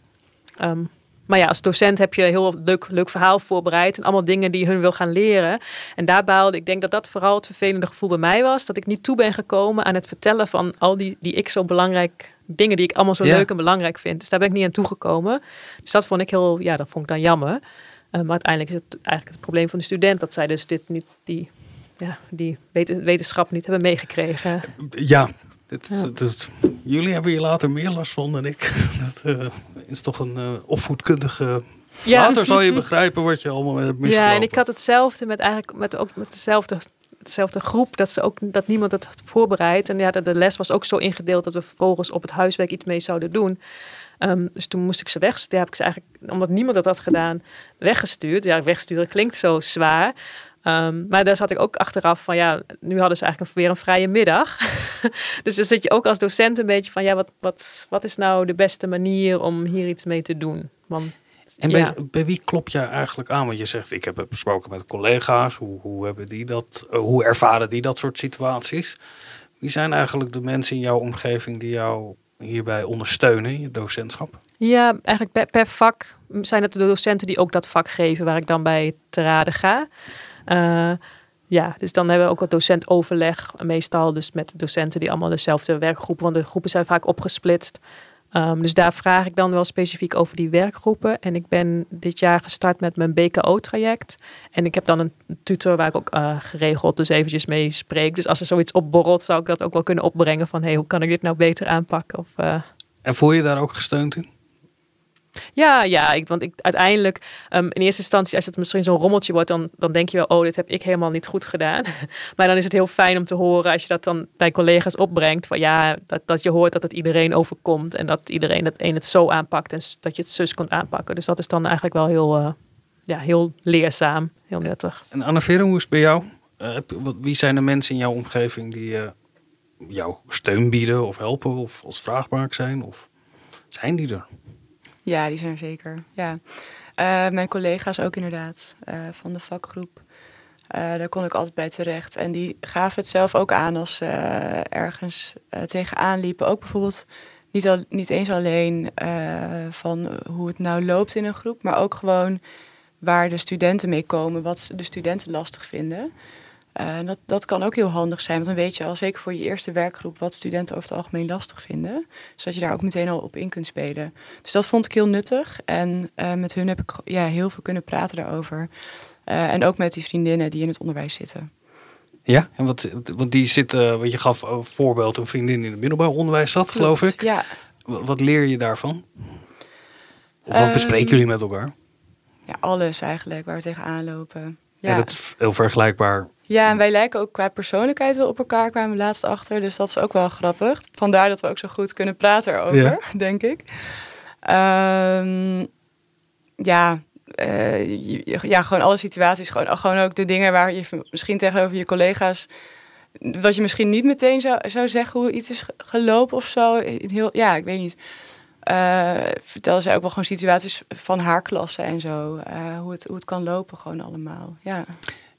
Um, maar ja, als docent heb je een heel leuk, leuk verhaal voorbereid en allemaal dingen die je hun wil gaan leren. En daar baalde ik denk dat dat vooral het vervelende gevoel bij mij was, dat ik niet toe ben gekomen aan het vertellen van al die die ik zo belangrijk dingen die ik allemaal zo leuk en belangrijk vind. Dus daar ben ik niet aan toegekomen. Dus dat vond ik heel, ja, dat vond ik dan jammer. Eh, maar uiteindelijk is het eigenlijk het probleem van de student dat zij dus dit niet, die, ja, die weten- wetenschap niet hebben meegekregen. Ja, dit, Ja. dit- jullie hebben hier later meer last van dan ik. Dat eh, is toch een eh, opvoedkundige... Later zal je begrijpen wat je allemaal hebt misgelopen. Ja, en ik had hetzelfde met eigenlijk met ook met dezelfde, dezelfde groep, dat ze ook dat niemand het had voorbereid. En ja, de, de les was ook zo ingedeeld dat we vervolgens op het huiswerk iets mee zouden doen. Ehm, dus toen moest ik ze weg. Ja, heb ik ze eigenlijk, omdat niemand dat had gedaan, weggestuurd. Ja, wegsturen klinkt zo zwaar. Ehm, maar daar zat ik ook achteraf van, ja, nu hadden ze eigenlijk weer een vrije middag. dus dan zit je ook als docent een beetje van, ja, wat, wat, wat is nou de beste manier om hier iets mee te doen? Want En bij, ja. bij wie klop jij eigenlijk aan? Want je zegt, ik heb het besproken met collega's. Hoe, hoe, hebben die dat, eh, hoe ervaren die dat soort situaties? Wie zijn eigenlijk de mensen in jouw omgeving die jou hierbij ondersteunen in je docentschap? Ja, eigenlijk per, per vak zijn het de docenten die ook dat vak geven waar ik dan bij te raden ga. Eh, ja, dus dan hebben we ook wat docentoverleg. Meestal dus met docenten die allemaal dezelfde werkgroepen, want de groepen zijn vaak opgesplitst. Ehm, dus daar vraag ik dan wel specifiek over die werkgroepen. En ik ben dit jaar gestart met mijn BKO-traject. En ik heb dan een tutor waar ik ook eh, geregeld dus eventjes mee spreek. Dus als er zoiets opborrelt, zou ik dat ook wel kunnen opbrengen van... hey, hoe kan ik dit nou beter aanpakken? Of, eh, En voel je daar ook gesteund in? Ja, ja, ik, want ik, uiteindelijk, ehm, in eerste instantie, als het misschien zo'n rommeltje wordt, dan, dan denk je wel, oh, dit heb ik helemaal niet goed gedaan. maar dan is het heel fijn om te horen als je dat dan bij collega's opbrengt, van ja, dat, dat je hoort dat het iedereen overkomt en dat iedereen het een het zo aanpakt en dat je het zus kunt aanpakken. Dus dat is dan eigenlijk wel heel, eh, ja, heel leerzaam, heel nuttig. En Anne-Vera, hoe is het bij jou? Eh, heb je- wat- wie zijn de mensen in jouw omgeving die eh, jou steun bieden of helpen of als vraagbaar zijn? Of zijn die er? Ja, die zijn er zeker. Ja. Eh, mijn collega's ook inderdaad eh, van de vakgroep. Eh, daar kon ik altijd bij terecht. En die gaven het zelf ook aan als ze ergens tegenaan liepen. Ook bijvoorbeeld niet, al, niet eens alleen van hoe het nou loopt in een groep, maar ook gewoon waar de studenten mee komen, wat de studenten lastig vinden. En dat, dat kan ook heel handig zijn, want dan weet je al zeker voor je eerste werkgroep wat studenten over het algemeen lastig vinden. Zodat je daar ook meteen al op in kunt spelen. Dus dat vond ik heel nuttig. En eh, met hun heb ik ja, heel veel kunnen praten daarover. Eh, en ook met die vriendinnen die in het onderwijs zitten. Ja, en wat, want die zit, eh, wat je gaf een voorbeeld, een vriendin in het middelbaar onderwijs zat, geloof ik. Ja, Wat, wat leer je daarvan? Of wat Ehm, bespreken jullie met elkaar? ja, alles eigenlijk waar we tegenaan lopen. Ja. Ja. dat is heel vergelijkbaar. Ja, en wij lijken ook qua persoonlijkheid wel op elkaar, kwamen we laatst achter. Dus dat is ook wel grappig. Vandaar dat we ook zo goed kunnen praten erover, Ja. denk ik. Ehm, ja, eh, ja, gewoon alle situaties. Gewoon, gewoon ook de dingen waar je misschien tegenover je collega's... wat je misschien niet meteen zou, zou zeggen hoe iets is ge- gelopen of zo. In Heel, ja, ik weet niet. Eh vertelde zij ook wel gewoon situaties van haar klasse en zo. eh, hoe, het, hoe het kan lopen gewoon allemaal. Ja.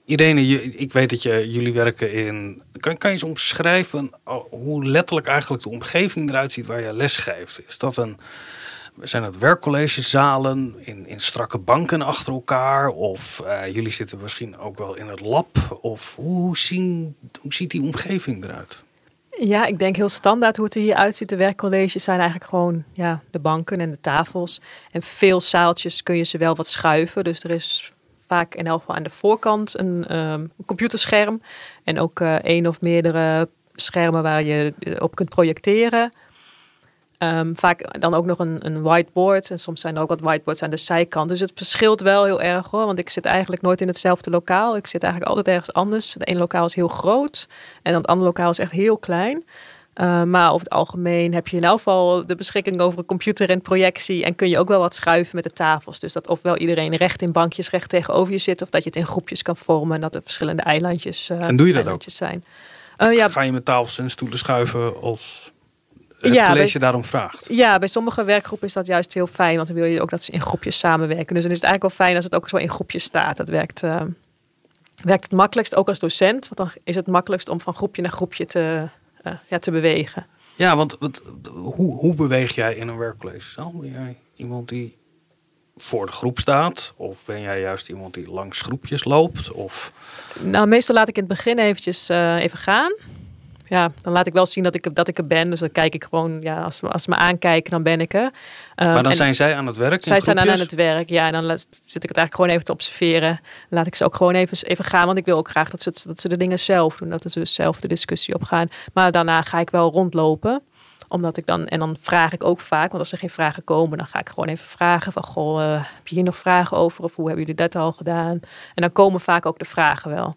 Irene, ik weet dat je, jullie werken in... Kan, kan je eens omschrijven oh, hoe letterlijk eigenlijk de omgeving eruit ziet waar je les geeft? Is dat een... Zijn het werkcollegezalen in, in strakke banken achter elkaar? Of eh, jullie zitten misschien ook wel in het lab? Of hoe, hoe ziet die omgeving eruit? Ja, ik denk heel standaard hoe het er hier uitziet. De werkcolleges zijn eigenlijk gewoon ja, de banken en de tafels. En veel zaaltjes kun je ze wel wat schuiven. Dus er is vaak in elk geval aan de voorkant een ehm, computerscherm. En ook eh één of meerdere schermen waar je eh, op kunt projecteren. Ehm, vaak dan ook nog een, een whiteboard. En soms zijn er ook wat whiteboards aan de zijkant. Dus het verschilt wel heel erg hoor. Want ik zit eigenlijk nooit in hetzelfde lokaal. Ik zit eigenlijk altijd ergens anders. Het ene lokaal is heel groot. En het andere lokaal is echt heel klein. Uh, maar over het algemeen heb je in elk geval de beschikking over een computer en projectie. En kun je ook wel wat schuiven met de tafels. Dus dat ofwel iedereen recht in bankjes recht tegenover je zit. Of dat je het in groepjes kan vormen. En dat er verschillende eilandjes, uh, En doe je dat eilandjes zijn. Uh, ja, Ga je met tafels en stoelen schuiven als het Ja, college bij- daarom vraagt? ja, bij sommige werkgroepen is dat juist heel fijn. Want dan wil je ook dat ze in groepjes samenwerken. Dus dan is het eigenlijk wel fijn als het ook zo in groepjes staat. Dat werkt, uh, werkt het makkelijkst, ook als docent. Want dan is het makkelijkst om van groepje naar groepje te, ja, te bewegen. Ja, want wat, hoe, hoe beweeg jij in een werkcollegezaal? Ben jij iemand die voor de groep staat? Of ben jij juist iemand die langs groepjes loopt? Of Nou, meestal laat ik in het begin eventjes uh, even gaan. Ja, dan laat ik wel zien dat ik, dat ik er ben. Dus dan kijk ik gewoon, ja, als, als ze me aankijken, dan ben ik er. maar dan Ehm, zijn zij aan het werk? zij zijn dan aan groepjes? het werk, ja. En dan zit ik het eigenlijk gewoon even te observeren. Laat ik ze ook gewoon even, even gaan, want ik wil ook graag dat ze, dat ze de dingen zelf doen. Dat ze dus zelf de discussie opgaan. Maar daarna ga ik wel rondlopen omdat ik dan, en dan vraag ik ook vaak, want als er geen vragen komen, dan ga ik gewoon even vragen van, goh, eh, heb je hier nog vragen over? Of hoe hebben jullie dat al gedaan? En dan komen vaak ook de vragen wel.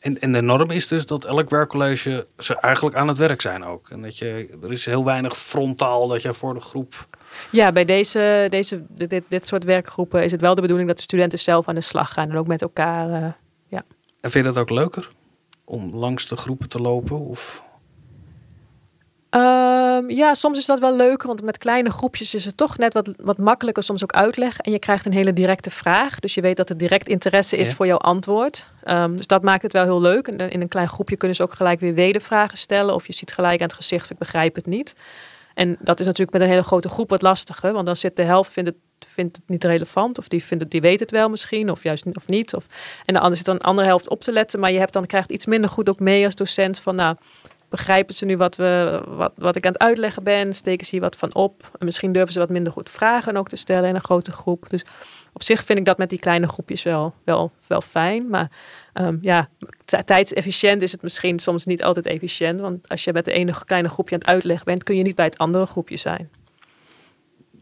En, en de norm is dus dat elk werkcollege ze eigenlijk aan het werk zijn ook. En dat je, er is heel weinig frontaal dat je voor de groep... Ja, bij deze, deze, dit, dit soort werkgroepen is het wel de bedoeling dat de studenten zelf aan de slag gaan en ook met elkaar. eh, En vind je dat ook leuker? Om langs de groepen te lopen? Of... Ehm, ja, soms is dat wel leuk, want met kleine groepjes is het toch net wat, wat makkelijker soms ook uitleg. En je krijgt een hele directe vraag, dus je weet dat er direct interesse is Ja. voor jouw antwoord. Ehm, dus dat maakt het wel heel leuk. En in een klein groepje kunnen ze ook gelijk weer wedervragen stellen, of je ziet gelijk aan het gezicht, ik begrijp het niet. En dat is natuurlijk met een hele grote groep wat lastiger, want dan zit de helft vindt het, vindt het niet relevant, of die, vindt het, die weet het wel misschien, of juist of niet. Of, en de andere zit dan een andere helft op te letten, maar je hebt dan krijgt iets minder goed ook mee als docent van, nou, begrijpen ze nu wat, we, wat, wat ik aan het uitleggen ben? Steken ze hier wat van op? En misschien durven ze wat minder goed vragen ook te stellen in een grote groep. Dus op zich vind ik dat met die kleine groepjes wel, wel, wel fijn. Maar ehm, ja, tijdsefficiënt is het misschien soms niet altijd efficiënt. Want als je met de ene kleine groepje aan het uitleggen bent, kun je niet bij het andere groepje zijn.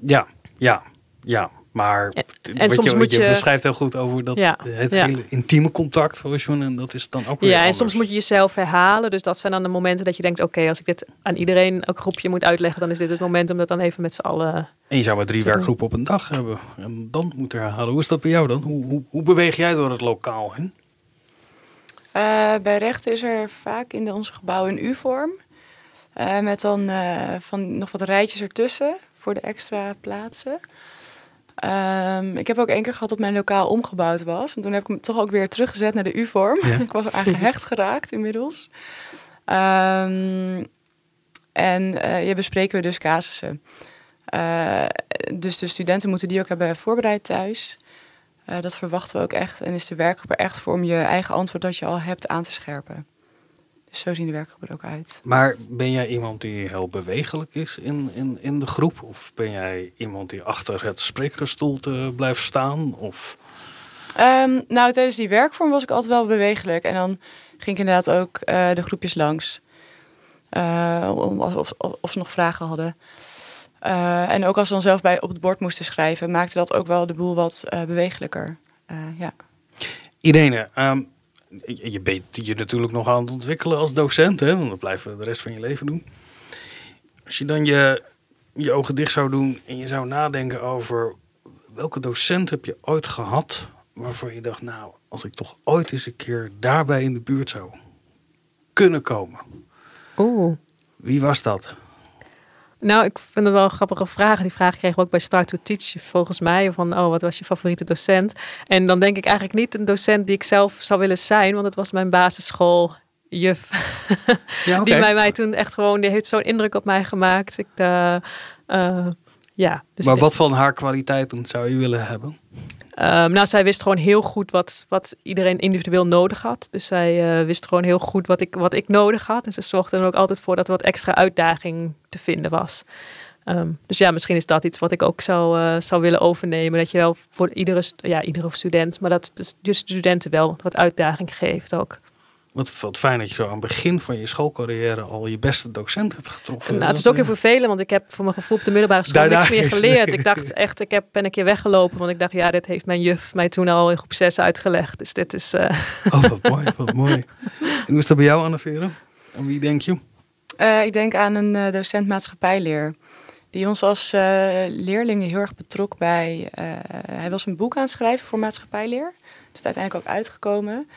Ja, ja, ja. Maar En- soms je, moet je je- beschrijft heel goed over dat Ja, het ja. hele intieme contact. Zoals je, en dat is dan ook weer Ja, en anders. soms moet je jezelf herhalen. Dus dat zijn dan de momenten dat je denkt: oké, als ik dit aan iedereen ook groepje moet uitleggen, dan is dit het moment om dat dan even met z'n allen. En je zou maar drie werkgroepen op een dag hebben. En dan moeten herhalen. Hoe is dat bij jou dan? Hoe, hoe, hoe beweeg jij door het lokaal heen? Eh, bij rechten is er vaak in de, onze gebouwen een U-vorm. Eh, met dan eh, van nog wat rijtjes ertussen voor de extra plaatsen. Ehm, ik heb ook één keer gehad dat mijn lokaal omgebouwd was. En toen heb ik hem toch ook weer teruggezet naar de U-vorm. Ja. ik was aan gehecht geraakt inmiddels. Ehm, en eh ja, bespreken we dus casussen. Eh, dus de studenten moeten die ook hebben voorbereid thuis. Eh, dat verwachten we ook echt. En is de werkgroep er echt voor om je eigen antwoord dat je al hebt aan te scherpen. Dus zo zien de werkgroepen er ook uit. Maar ben jij iemand die heel bewegelijk is in, in, in de groep? Of ben jij iemand die achter het spreekgestoelte blijft staan? Of... Ehm, nou, tijdens die werkvorm was ik altijd wel bewegelijk. En dan ging ik inderdaad ook eh, de groepjes langs. Eh, om, of, of, of ze nog vragen hadden. Eh, en ook als ze dan zelf bij op het bord moesten schrijven, maakte dat ook wel de boel wat bewegelijker. Ja. Irene, ehm, je, bent je natuurlijk nog aan het ontwikkelen als docent. Hè? Want dat blijven we de rest van je leven doen. Als je dan je, je ogen dicht zou doen en je zou nadenken over... welke docent heb je ooit gehad waarvan je dacht... nou, als ik toch ooit eens een keer daarbij in de buurt zou kunnen komen. Oeh. Wie was dat? Nou, ik vind het wel een grappige vraag. Die vraag kregen we ook bij Start to Teach, volgens mij. Van, oh, wat was je favoriete docent? En dan denk ik eigenlijk niet een docent die ik zelf zou willen zijn. Want het was mijn basisschooljuf. Ja, Die bij mij toen echt gewoon, die heeft zo'n indruk op mij gemaakt. Ik, eh, eh, ja. Dus maar wat van haar kwaliteiten zou je willen hebben? Ehm, nou, zij wist gewoon heel goed wat, wat iedereen individueel nodig had. Dus zij eh, wist gewoon heel goed wat ik, wat ik nodig had. En ze zorgde er ook altijd voor dat er wat extra uitdaging te vinden was. Ehm, dus ja, misschien is dat iets wat ik ook zou, eh, zou willen overnemen. Dat je wel voor iedere, ja, iedere student, maar dat dus de studenten wel wat uitdaging geeft ook. Wat, wat fijn dat je zo aan het begin van je schoolcarrière al je beste docent hebt getroffen. Nou, het is Dat, ook heel vervelend, want ik heb voor mijn gevoel op de middelbare school Daarna niks meer geleerd. Ik dacht echt, ik heb, ben een keer weggelopen, want ik dacht, ja, dit heeft mijn juf mij toen al in groep 6 uitgelegd. Dus dit is... eh, Oh, wat mooi, wat mooi. En hoe is dat bij jou, Anne-Vere? Aan wie denk je? Eh, ik denk aan een eh, docent maatschappijleer. Die ons als eh, leerlingen heel erg betrok bij. eh, hij was een boek aan het schrijven voor maatschappijleer. Dus het is uiteindelijk ook uitgekomen.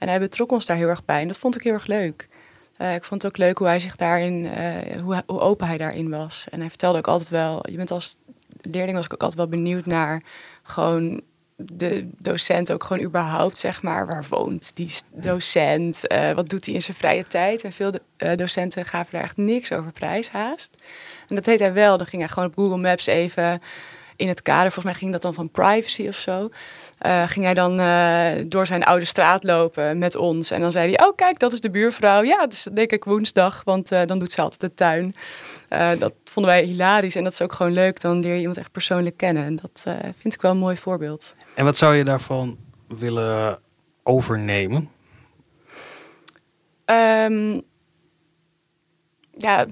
En hij betrok ons daar heel erg bij. En dat vond ik heel erg leuk. Eh, ik vond het ook leuk hoe hij zich daarin, eh, hoe, hoe open hij daarin was. En hij vertelde ook altijd wel, je bent als leerling was ik ook altijd wel benieuwd naar gewoon de docent ook gewoon überhaupt, zeg maar, waar woont die docent? Eh, wat doet hij in zijn vrije tijd? En veel de- docenten gaven daar echt niks over prijs haast. En dat deed hij wel. Dan ging hij gewoon op Google Maps even in het kader, volgens mij ging dat dan van privacy of zo. Uh, ging hij dan uh, door zijn oude straat lopen met ons. En dan zei hij, oh kijk, dat is de buurvrouw. Ja, het is denk ik woensdag, want uh, dan doet ze altijd de tuin. dat vonden wij hilarisch en dat is ook gewoon leuk. Dan leer je iemand echt persoonlijk kennen. En dat vind ik wel een mooi voorbeeld. En wat zou je daarvan willen overnemen? Um, ja,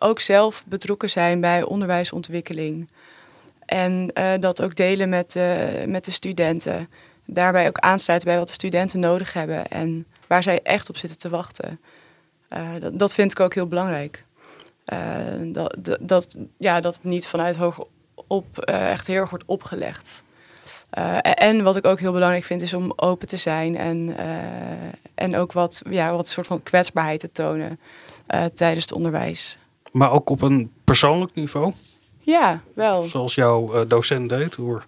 ook zelf betrokken zijn bij onderwijsontwikkeling. En uh, dat ook delen met, met de studenten. Daarbij ook aansluiten bij wat de studenten nodig hebben en waar zij echt op zitten te wachten. Uh, dat, dat, vind ik ook heel belangrijk. dat, dat, ja, dat het niet vanuit hoog op echt heel erg wordt opgelegd. en wat ik ook heel belangrijk vind, is om open te zijn en, en ook wat, ja, wat soort van kwetsbaarheid te tonen tijdens het onderwijs. Maar ook op een persoonlijk niveau? Ja, wel. Zoals jouw uh, docent deed, door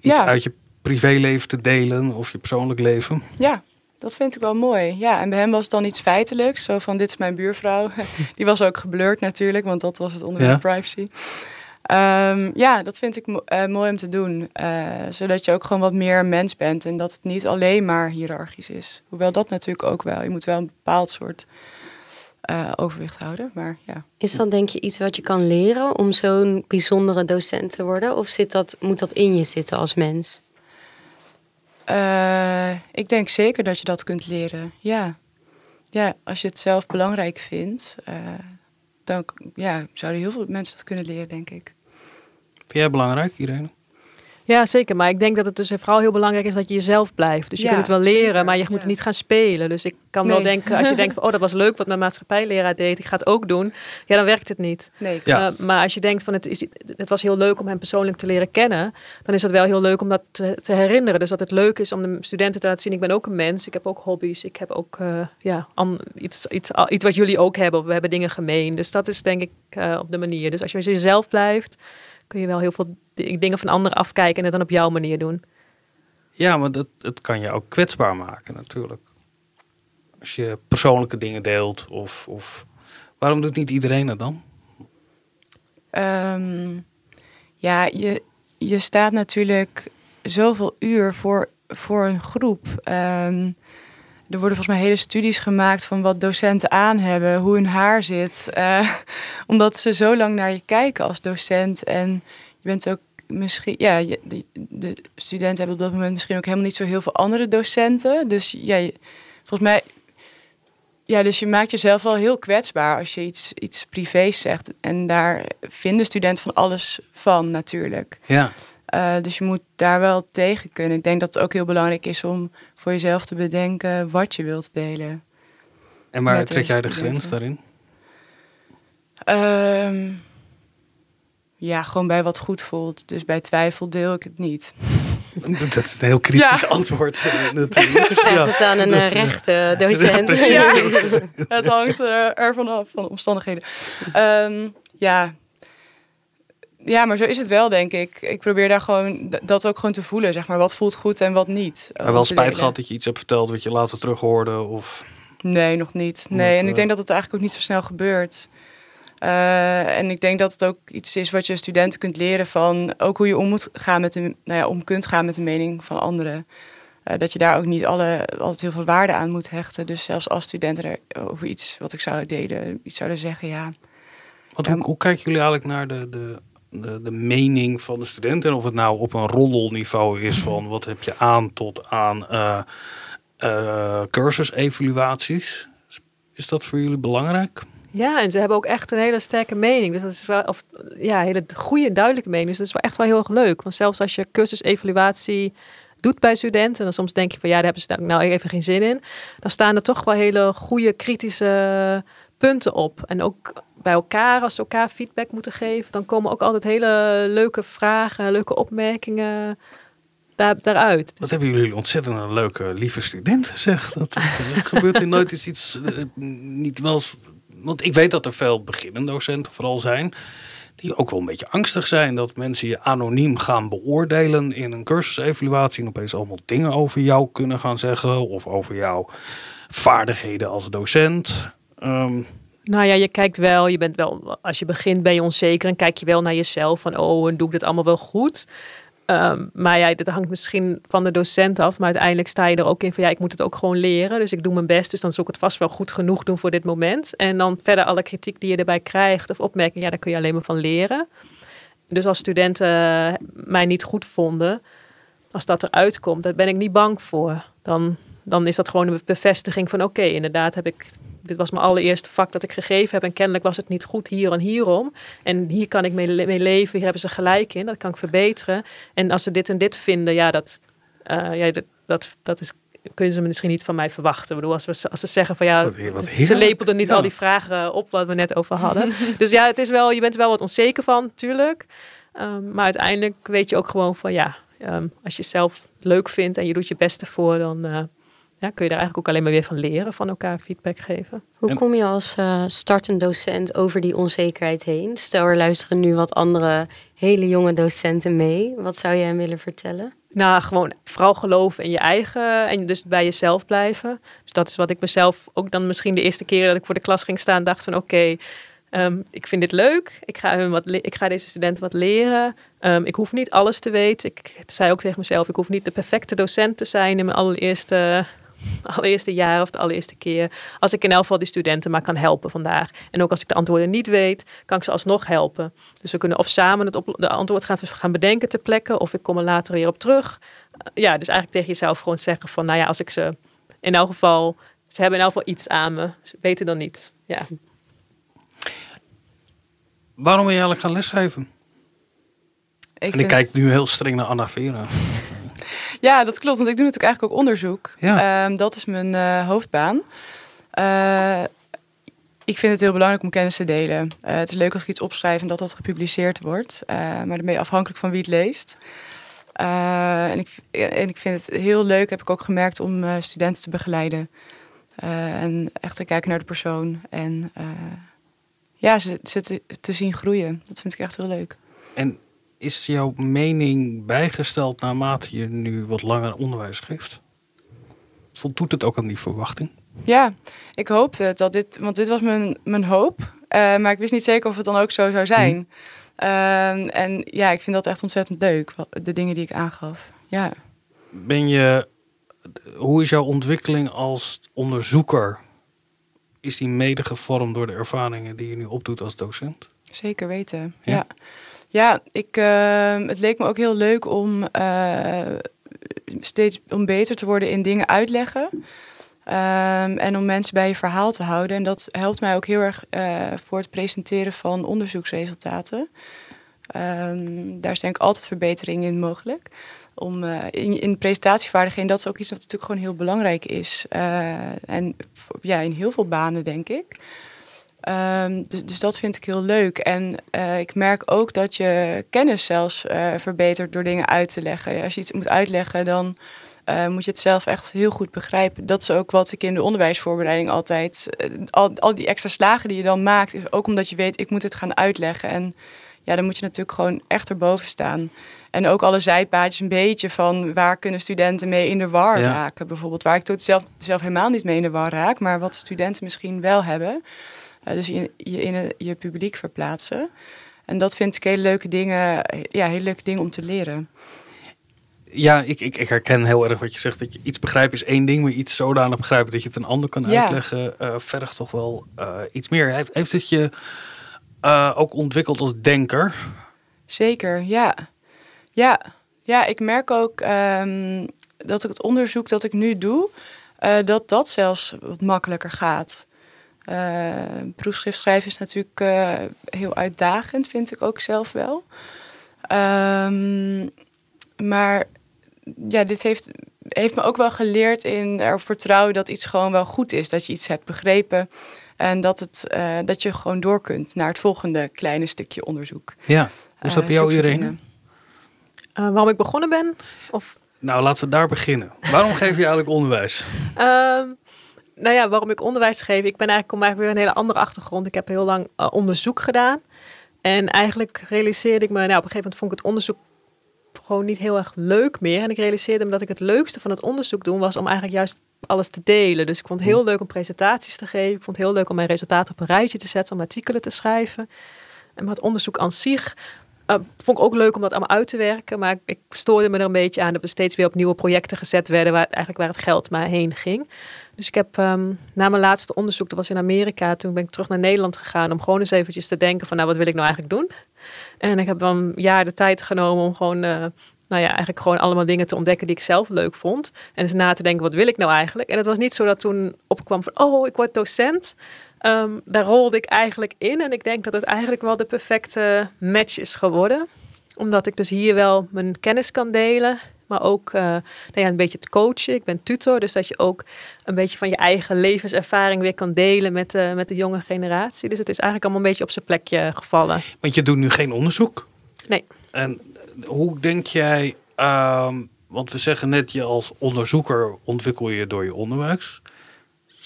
iets uit je privéleven te delen of je persoonlijk leven. Ja, dat vind ik wel mooi. Ja, en bij hem was het dan iets feitelijks. Zo van, dit is mijn buurvrouw. Die was ook geblurred natuurlijk, want dat was het onderwerp privacy. Um, ja, dat vind ik uh, mooi om te doen. Uh, zodat je ook gewoon wat meer mens bent. En dat het niet alleen maar hiërarchisch is. Hoewel dat natuurlijk ook wel. Je moet wel een bepaald soort uh, overwicht houden. Maar, ja. Is dat denk je iets wat je kan leren om zo'n bijzondere docent te worden? Of zit dat, moet dat in je zitten als mens? Uh, ik denk zeker dat je dat kunt leren. Ja, ja als je het zelf belangrijk vindt, uh, dan ja, zouden heel veel mensen dat kunnen leren, denk ik. Vind jij belangrijk, Irene? Ja, zeker. Maar ik denk dat het dus vooral heel belangrijk is dat je jezelf blijft. Dus je kunt het wel leren, maar je moet ja. niet gaan spelen. Dus ik kan wel denken, als je denkt van, oh, dat was leuk wat mijn maatschappijleraar deed, ik ga het ook doen. Ja, dan werkt het niet. Nee, ja. Uh, maar als je denkt van, het, is, het was heel leuk om hem persoonlijk te leren kennen, dan is het wel heel leuk om dat te, te, herinneren. Dus dat het leuk is om de studenten te laten zien, ik ben ook een mens, ik heb ook hobby's, ik heb ook uh, ja, an, iets, iets, iets wat jullie ook hebben. We hebben dingen gemeen. Dus dat is denk ik uh, op de manier. Dus als je jezelf blijft, kun je wel heel veel dingen van anderen afkijken en het dan op jouw manier doen. Ja, maar dat, dat kan je ook kwetsbaar maken natuurlijk. Als je persoonlijke dingen deelt of, of waarom doet niet iedereen dat dan? Um, ja, je, je staat natuurlijk zoveel uur voor, voor een groep. Um, er worden volgens mij hele studies gemaakt van wat docenten aan hebben, hoe hun haar zit. Uh, omdat ze zo lang naar je kijken als docent. En je bent ook misschien, ja, de, de, studenten hebben op dat moment misschien ook helemaal niet zo heel veel andere docenten. Dus ja, volgens mij, ja, dus je maakt jezelf wel heel kwetsbaar als je iets, iets privés zegt. En daar vinden studenten van alles van natuurlijk. Ja. Uh, dus je moet daar wel tegen kunnen. Ik denk dat het ook heel belangrijk is om voor jezelf te bedenken wat je wilt delen. En waar trek jij de grens daarin? Um, ja, gewoon bij wat goed voelt. Dus bij twijfel deel ik het niet. Dat is een heel kritisch ja. antwoord. Eh, natuurlijk. Ja, het aan een uh, rechte docent. Ja, het hangt ervan af, van de omstandigheden. Um, ja, ja, maar zo is het wel, denk ik. Ik probeer daar gewoon dat ook gewoon te voelen, zeg maar. Wat voelt goed en wat niet. Heb wel spijt gehad dat je iets hebt verteld wat je later terug hoorde? Of... Nee, nog niet. Nee, en ik denk dat het eigenlijk ook niet zo snel gebeurt. Uh, en ik denk dat het ook iets is wat je studenten kunt leren van ook hoe je om moet gaan met de, nou ja, om kunt gaan met de mening van anderen. Uh, dat je daar ook niet alle, altijd heel veel waarde aan moet hechten. Dus zelfs als studenten er over iets wat ik zou delen, iets zouden zeggen, ja. Wat, hoe, hoe kijken jullie eigenlijk naar de, de de, de mening van de studenten. En of het nou op een roddelniveau is van wat heb je aan tot aan uh, uh, cursusevaluaties. Is dat voor jullie belangrijk? Ja, en ze hebben ook echt een hele sterke mening. Dus dat is wel, of ja, hele goede, duidelijke mening. Dus dat is wel echt wel heel erg leuk. Want zelfs als je cursusevaluatie doet bij studenten, dan soms denk je van ja, daar hebben ze nou even geen zin in. Dan staan er toch wel hele goede, kritische punten op. En ook bij elkaar, als ze elkaar feedback moeten geven, dan komen ook altijd hele leuke vragen, leuke opmerkingen daar, daaruit. Dus... Wat hebben jullie ontzettend een leuke, lieve studenten, zeg. Dat, dat, gebeurt er nooit iets, uh, niet wel Want ik weet dat er veel beginnende docenten vooral zijn, die ook wel een beetje angstig zijn dat mensen je anoniem gaan beoordelen in een cursusevaluatie en opeens allemaal dingen over jou kunnen gaan zeggen of over jouw vaardigheden als docent. Um, Nou ja, je kijkt wel, je bent wel, als je begint ben je onzeker en kijk je wel naar jezelf van, oh, en doe ik dit allemaal wel goed? Um, maar ja, dat hangt misschien van de docent af. Maar uiteindelijk sta je er ook in van ja, ik moet het ook gewoon leren. Dus ik doe mijn best. Dus dan zal ik het vast wel goed genoeg doen voor dit moment. En dan verder alle kritiek die je erbij krijgt of opmerkingen, ja, daar kun je alleen maar van leren. Dus als studenten mij niet goed vonden, als dat eruit komt, daar ben ik niet bang voor. Dan, dan is dat gewoon een bevestiging van oké, inderdaad heb ik dit was mijn allereerste vak dat ik gegeven heb. En kennelijk was het niet goed hier en hierom. En hier kan ik mee, mee leven. Hier hebben ze gelijk in. Dat kan ik verbeteren. En als ze dit en dit vinden, ja, dat, uh, ja, dat, dat, dat is kunnen ze misschien niet van mij verwachten. Ik bedoel, als, we, als ze zeggen van ja, ze lepelden niet al die vragen op wat we net over hadden. dus ja, het is wel, je bent er wel wat onzeker van, natuurlijk. Um, maar uiteindelijk weet je ook gewoon van ja, um, als je zelf leuk vindt en je doet je best ervoor, dan, uh, ja, kun je daar eigenlijk ook alleen maar weer van leren, van elkaar feedback geven. Hoe kom je als uh, startend docent over die onzekerheid heen? Stel, er luisteren nu wat andere hele jonge docenten mee. Wat zou je hen willen vertellen? Nou, gewoon vooral geloven in je eigen en dus bij jezelf blijven. Dus dat is wat ik mezelf ook dan misschien de eerste keer dat ik voor de klas ging staan, dacht van oké, ehm, ik vind dit leuk. Ik ga, hun wat ik ga deze studenten wat leren. Um, ik hoef niet alles te weten. Ik zei ook tegen mezelf, ik hoef niet de perfecte docent te zijn in mijn allereerste allereerste jaar of de allereerste keer. Als ik in elk geval die studenten maar kan helpen vandaag. En ook als ik de antwoorden niet weet, kan ik ze alsnog helpen. Dus we kunnen of samen het op, de antwoord gaan, gaan bedenken ter plekke, of ik kom er later weer op terug. Eh, ja, dus eigenlijk tegen jezelf gewoon zeggen van, nou ja, als ik ze in elk geval, ze hebben in elk geval iets aan me, ze weten dan niet. Ja. Waarom ben je eigenlijk gaan lesgeven? Ik en ik kijk nu heel streng naar Anna Vera. Ja, dat klopt. Want ik doe natuurlijk eigenlijk ook onderzoek. Ja. Ehm, dat is mijn uh, hoofdbaan. Uh, ik vind het heel belangrijk om kennis te delen. Uh, het is leuk als ik iets opschrijf en dat dat gepubliceerd wordt. maar dan ben je afhankelijk van wie het leest. en, ik, en ik vind het heel leuk, heb ik ook gemerkt, om studenten te begeleiden. en echt te kijken naar de persoon. En ja, ze, ze te, te zien groeien. Dat vind ik echt heel leuk. En is jouw mening bijgesteld naarmate je nu wat langer onderwijs geeft? Voldoet het ook aan die verwachting? Ja, ik hoopte dat dit, want dit was mijn, mijn hoop. Uh, maar ik wist niet zeker of het dan ook zo zou zijn. Mm. Uh, en ja, ik vind dat echt ontzettend leuk, de dingen die ik aangaf. Ja. Ben je, hoe is jouw ontwikkeling als onderzoeker? Is die mede gevormd door de ervaringen die je nu opdoet als docent? Zeker weten, ja. Ja, ik, uh, het leek me ook heel leuk om uh, steeds om beter te worden in dingen uitleggen. Um, en om mensen bij je verhaal te houden. En dat helpt mij ook heel erg uh, voor het presenteren van onderzoeksresultaten. Um, daar is denk ik altijd verbetering in mogelijk. Om, uh, in, in presentatievaardigheden, dat is ook iets wat natuurlijk gewoon heel belangrijk is. En ja, in heel veel banen, denk ik. Um, dus, dus, dat vind ik heel leuk. En uh, ik merk ook dat je kennis zelfs uh, verbetert door dingen uit te leggen. Als je iets moet uitleggen, dan uh, moet je het zelf echt heel goed begrijpen. Dat is ook wat ik in de onderwijsvoorbereiding altijd. al, al die extra slagen die je dan maakt, is ook omdat je weet, ik moet het gaan uitleggen. En ja, dan moet je natuurlijk gewoon echt erboven staan. En ook alle zijpaadjes een beetje van waar kunnen studenten mee in de war raken. Bijvoorbeeld waar ik tot zelf, zelf helemaal niet mee in de war raak, maar wat studenten misschien wel hebben. Uh, dus je, je in je publiek verplaatsen. En dat vind ik hele leuke dingen, ja, hele leuke dingen om te leren. Ja, ik, ik, ik herken heel erg wat je zegt. Dat je iets begrijpen is één ding, maar iets zodanig begrijpen dat je het een ander kan uitleggen, uh, vergt toch wel uh, iets meer. Heeft, heeft het je ook ontwikkeld als denker? Zeker, ja. Ja, ja ik merk ook um, dat ik het onderzoek dat ik nu doe, dat dat zelfs wat makkelijker gaat. Uh, proefschrift schrijven is natuurlijk uh, heel uitdagend, vind ik ook zelf wel. Um, maar ja, dit heeft, heeft me ook wel geleerd in er vertrouwen dat iets gewoon wel goed is. Dat je iets hebt begrepen en dat, het, uh, dat je gewoon door kunt naar het volgende kleine stukje onderzoek. Ja, hoe dat bij jou iedereen? waarom ik begonnen ben? Of... Nou, laten we daar beginnen. Waarom geef je eigenlijk onderwijs? Um, nou ja, waarom ik onderwijs geef. Ik ben eigenlijk, kom eigenlijk weer een hele andere achtergrond. Ik heb heel lang uh, onderzoek gedaan. En eigenlijk realiseerde ik me, nou op een gegeven moment vond ik het onderzoek gewoon niet heel erg leuk meer. En ik realiseerde me dat ik het leukste van het onderzoek doen was om eigenlijk juist alles te delen. Dus ik vond het heel leuk om presentaties te geven. Ik vond het heel leuk om mijn resultaten op een rijtje te zetten, om artikelen te schrijven. En het onderzoek aan zich uh, vond ik ook leuk om dat allemaal uit te werken. Maar ik stoorde me er een beetje aan dat we steeds weer op nieuwe projecten gezet werden, waar, eigenlijk waar het geld maar heen ging. Dus ik heb um, na mijn laatste onderzoek, dat was in Amerika, toen ben ik terug naar Nederland gegaan om gewoon eens eventjes te denken van nou, wat wil ik nou eigenlijk doen? En ik heb dan een jaar de tijd genomen om gewoon, uh, nou ja, eigenlijk gewoon allemaal dingen te ontdekken die ik zelf leuk vond. En eens na te denken, wat wil ik nou eigenlijk? En het was niet zo dat toen opkwam van, oh, ik word docent. Um, daar rolde ik eigenlijk in en ik denk dat het eigenlijk wel de perfecte match is geworden. Omdat ik dus hier wel mijn kennis kan delen, maar ook uh, nou ja, een beetje te coachen. Ik ben tutor, dus dat je ook een beetje van je eigen levenservaring weer kan delen met, uh, met de jonge generatie. Dus het is eigenlijk allemaal een beetje op zijn plekje gevallen. Want je doet nu geen onderzoek? Nee. En hoe denk jij, um, want we zeggen net, je als onderzoeker ontwikkel je door je onderwijs.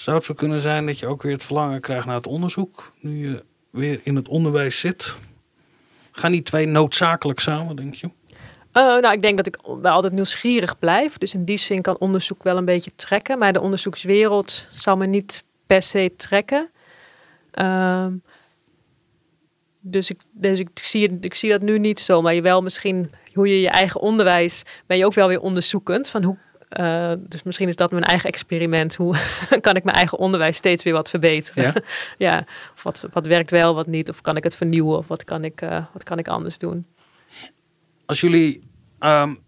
Zou het zo kunnen zijn dat je ook weer het verlangen krijgt naar het onderzoek, nu je weer in het onderwijs zit? Gaan die twee noodzakelijk samen, denk je? Uh, nou, ik denk dat ik wel altijd nieuwsgierig blijf. Dus in die zin kan onderzoek wel een beetje trekken. Maar de onderzoekswereld zal me niet per se trekken. Uh, dus ik, dus ik, zie, ik zie dat nu niet zo. Maar je wel misschien hoe je je eigen onderwijs. ben je ook wel weer onderzoekend. Van hoe uh, dus misschien is dat mijn eigen experiment. Hoe kan ik mijn eigen onderwijs steeds weer wat verbeteren? Ja. ja of wat, wat werkt wel, wat niet? Of kan ik het vernieuwen? Of wat kan ik, uh, wat kan ik anders doen? Als jullie um,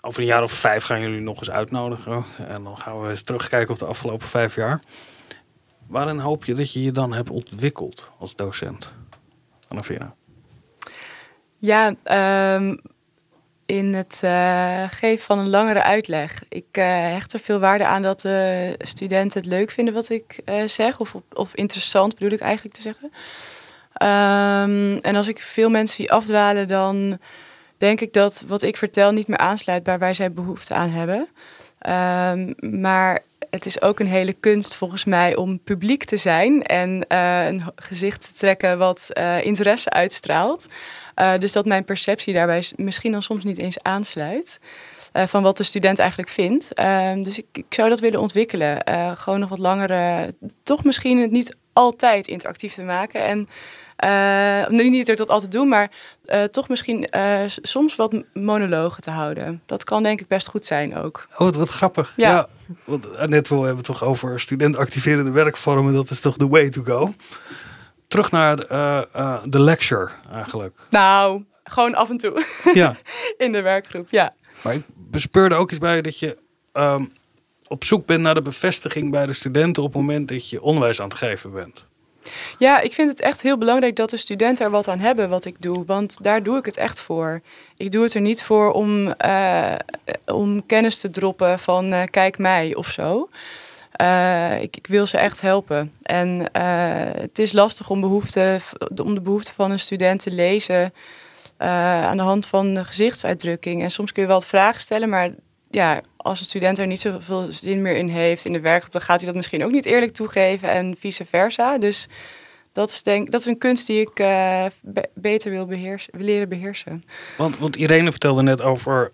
over een jaar of vijf gaan jullie nog eens uitnodigen. En dan gaan we eens terugkijken op de afgelopen vijf jaar. Waarin hoop je dat je je dan hebt ontwikkeld als docent? Anna Ja, um, in het uh, geven van een langere uitleg. Ik uh, hecht er veel waarde aan dat uh, studenten het leuk vinden wat ik zeg. Of, of interessant bedoel ik eigenlijk te zeggen. Um, en als ik veel mensen zie afdwalen, dan denk ik dat wat ik vertel niet meer aansluit bij waar zij behoefte aan hebben. Um, maar het is ook een hele kunst volgens mij om publiek te zijn en een gezicht te trekken wat interesse uitstraalt. Uh, dus dat mijn perceptie daarbij misschien dan soms niet eens aansluit. Van wat de student eigenlijk vindt. Uh, dus ik, ik, zou dat willen ontwikkelen. Gewoon nog wat langere, toch misschien het niet altijd interactief te maken. En niet dat ik dat altijd doe, maar toch misschien soms wat monologen te houden. Dat kan denk ik best goed zijn ook. Oh, wat, wat grappig. Ja. ja want net we hebben het toch over student activerende werkvormen. Dat is toch the way to go terug naar de lecture eigenlijk. Nou, gewoon af en toe. Ja. In de werkgroep, ja. Maar ik bespeurde ook iets bij dat je um, op zoek bent naar de bevestiging bij de studenten op het moment dat je onderwijs aan het geven bent. Ja, ik vind het echt heel belangrijk dat de studenten er wat aan hebben wat ik doe. Want daar doe ik het echt voor. Ik doe het er niet voor om, uh, om kennis te droppen van uh, kijk mij of zo. Uh, ik, ik, wil ze echt helpen. En het is lastig om, behoefte, om de behoeften van een student te lezen aan de hand van de gezichtsuitdrukking. En soms kun je wel wat vragen stellen, maar ja, als een student er niet zoveel zin meer in heeft in de werkgroep, dan gaat hij dat misschien ook niet eerlijk toegeven en vice versa. Dus dat is, denk, dat is een kunst die ik be beter wil, leren beheersen. Want, want Irene vertelde net over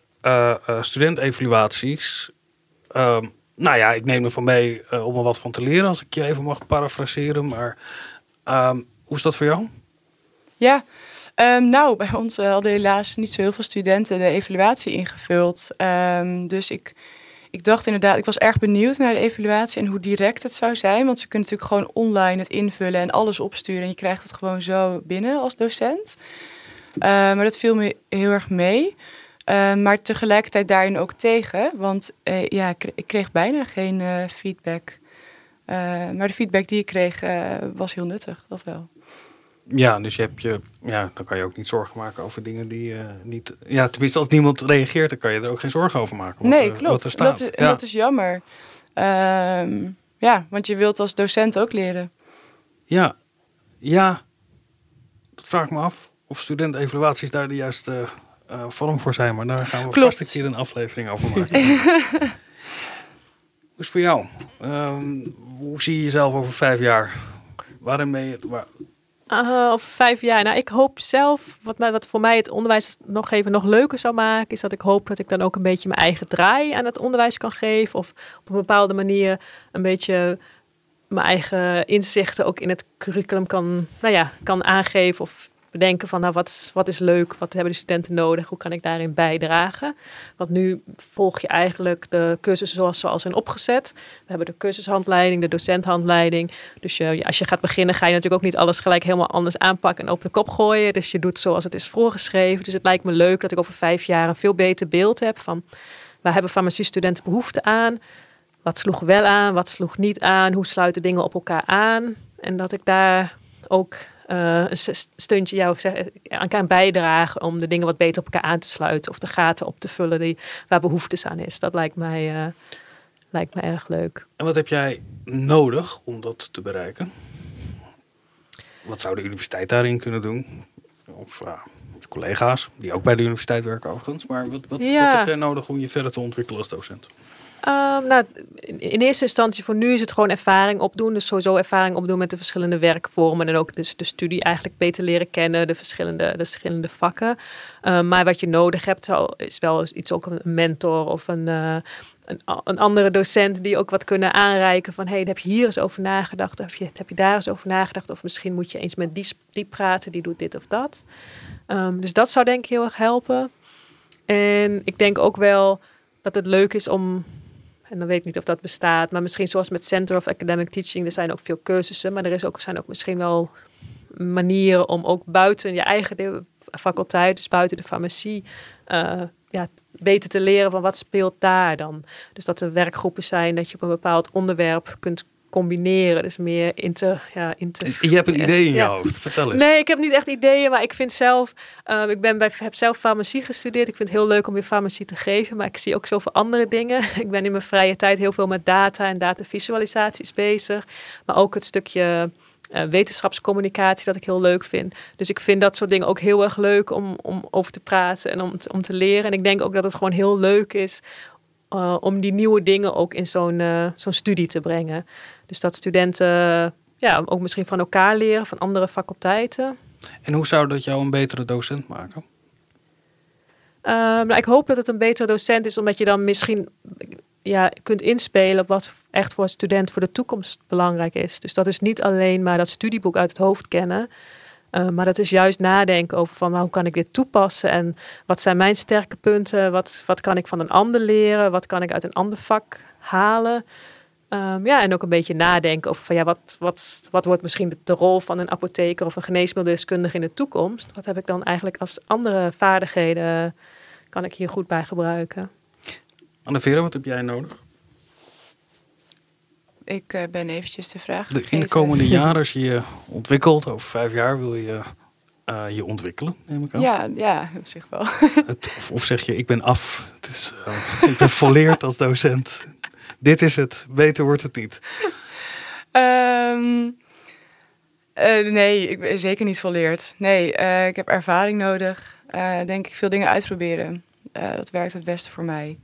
studentevaluaties. Um, nou ja, ik neem ervan mee uh, om er wat van te leren, als ik je even mag parafraseren. Maar um, hoe is dat voor jou? Ja, um, nou, bij ons uh, hadden helaas niet zo heel veel studenten de evaluatie ingevuld. Um, dus ik, ik dacht inderdaad, ik was erg benieuwd naar de evaluatie en hoe direct het zou zijn. Want ze kunnen natuurlijk gewoon online het invullen en alles opsturen. En je krijgt het gewoon zo binnen als docent. Uh, maar dat viel me heel erg mee. Maar tegelijkertijd daarin ook tegen, want uh, ja, ik kreeg bijna geen uh, feedback. maar de feedback die ik kreeg was heel nuttig, dat wel. Ja, dus je hebt je, ja, dan kan je ook niet zorgen maken over dingen die niet. Ja, tenminste, als niemand reageert, dan kan je er ook geen zorgen over maken. Wat, nee, klopt. Wat dat, is, ja. dat is jammer. Ehm, ja, want je wilt als docent ook leren. Ja, ja, dat vraag ik me af. Of studentevaluaties daar de juiste uh, vorm voor zijn. Maar daar gaan we Klopt. vast een keer een aflevering over maken. is voor jou? Um, hoe zie je jezelf over vijf jaar? Waarin ben je... Waar, Over vijf jaar. Nou, ik hoop zelf, wat, mij, wat voor mij het onderwijs nog even nog leuker zou maken, is dat ik hoop dat ik dan ook een beetje mijn eigen draai aan het onderwijs kan geven. Of op een bepaalde manier een beetje mijn eigen inzichten ook in het curriculum kan, nou ja, kan aangeven. Of bedenken van nou, wat, wat is leuk, wat hebben de studenten nodig, hoe kan ik daarin bijdragen. Want nu volg je eigenlijk de cursussen zoals ze al zijn opgezet. We hebben de cursushandleiding, de docenthandleiding. Dus als je gaat beginnen ga je natuurlijk ook niet alles gelijk helemaal anders aanpakken en op de kop gooien. Dus je doet zoals het is voorgeschreven. Dus het lijkt me leuk dat ik over vijf jaar een veel beter beeld heb van waar hebben farmaciestudenten behoefte aan. Wat sloeg wel aan, wat sloeg niet aan, hoe sluiten dingen op elkaar aan. En dat ik daar ook uh, een steuntje jou aan kan bijdragen om de dingen wat beter op elkaar aan te sluiten of de gaten op te vullen die, waar behoeftes aan is. Dat lijkt mij, uh, lijkt mij erg leuk. En wat heb jij nodig om dat te bereiken? Wat zou de universiteit daarin kunnen doen? Of uh, collega's, die ook bij de universiteit werken overigens. Maar wat, wat, ja. wat heb jij nodig om je verder te ontwikkelen als docent? Um, nou, in, eerste instantie voor nu is het gewoon ervaring opdoen. Dus sowieso ervaring opdoen met de verschillende werkvormen. En ook dus de studie eigenlijk beter leren kennen. De verschillende, de verschillende vakken. Um, maar wat je nodig hebt is wel iets ook een mentor of een... Uh, een, een, andere docent die ook wat kunnen aanreiken van hey, heb je hier eens over nagedacht of heb je, heb je daar eens over nagedacht of misschien moet je eens met die, die praten, die doet dit of dat. Um, dus dat zou denk ik heel erg helpen. En ik denk ook wel dat het leuk is om en dan weet ik niet of dat bestaat. Maar misschien zoals met Center of Academic Teaching, er zijn ook veel cursussen. Maar er is ook, zijn ook misschien wel manieren om ook buiten je eigen faculteit, dus buiten de farmacie, uh, ja, beter te leren van wat speelt daar dan. Dus dat er werkgroepen zijn dat je op een bepaald onderwerp kunt combineren. Dus meer inter, ja, inter. Je hebt een idee in je hoofd. Vertel eens. Nee, ik heb niet echt ideeën, maar ik vind zelf. Uh, ik ben bij, heb zelf farmacie gestudeerd. Ik vind het heel leuk om weer farmacie te geven, maar ik zie ook zoveel andere dingen. Ik ben in mijn vrije tijd heel veel met data en datavisualisaties bezig, maar ook het stukje. Uh, wetenschapscommunicatie dat ik heel leuk vind. Dus ik vind dat soort dingen ook heel erg leuk om, om over te praten en om, om te leren. En ik denk ook dat het gewoon heel leuk is uh, om die nieuwe dingen ook in zo'n uh, zo'n studie te brengen. Dus dat studenten ja, ook misschien van elkaar leren, van andere faculteiten. En hoe zou dat jou een betere docent maken? Uh, nou, ik hoop dat het een betere docent is, omdat je dan misschien ja, kunt inspelen op wat echt voor een student voor de toekomst belangrijk is. Dus dat is niet alleen maar dat studieboek uit het hoofd kennen. Uh, maar dat is juist nadenken over van hoe kan ik dit toepassen en wat zijn mijn sterke punten, wat, wat kan ik van een ander leren, wat kan ik uit een ander vak halen. Um, ja, en ook een beetje nadenken over van ja, wat, wat, wat wordt misschien de, de, rol van een apotheker of een geneesmiddeldeskundige in de toekomst? Wat heb ik dan eigenlijk als andere vaardigheden kan ik hier goed bij gebruiken? Anne-Vera, wat heb jij nodig? Ik uh, ben eventjes de vraag de, In de komende jaren, als je je ontwikkelt, over vijf jaar wil je uh, je ontwikkelen, neem ik aan. Ja, ja op zich wel. of, of, zeg je, ik ben af, het is, uh, ik ben volleerd als docent dit is het, beter wordt het niet? Um, uh, nee, ik ben zeker niet volleerd. Nee, uh, ik heb ervaring nodig. Uh, denk ik veel dingen uitproberen. dat werkt het beste voor mij.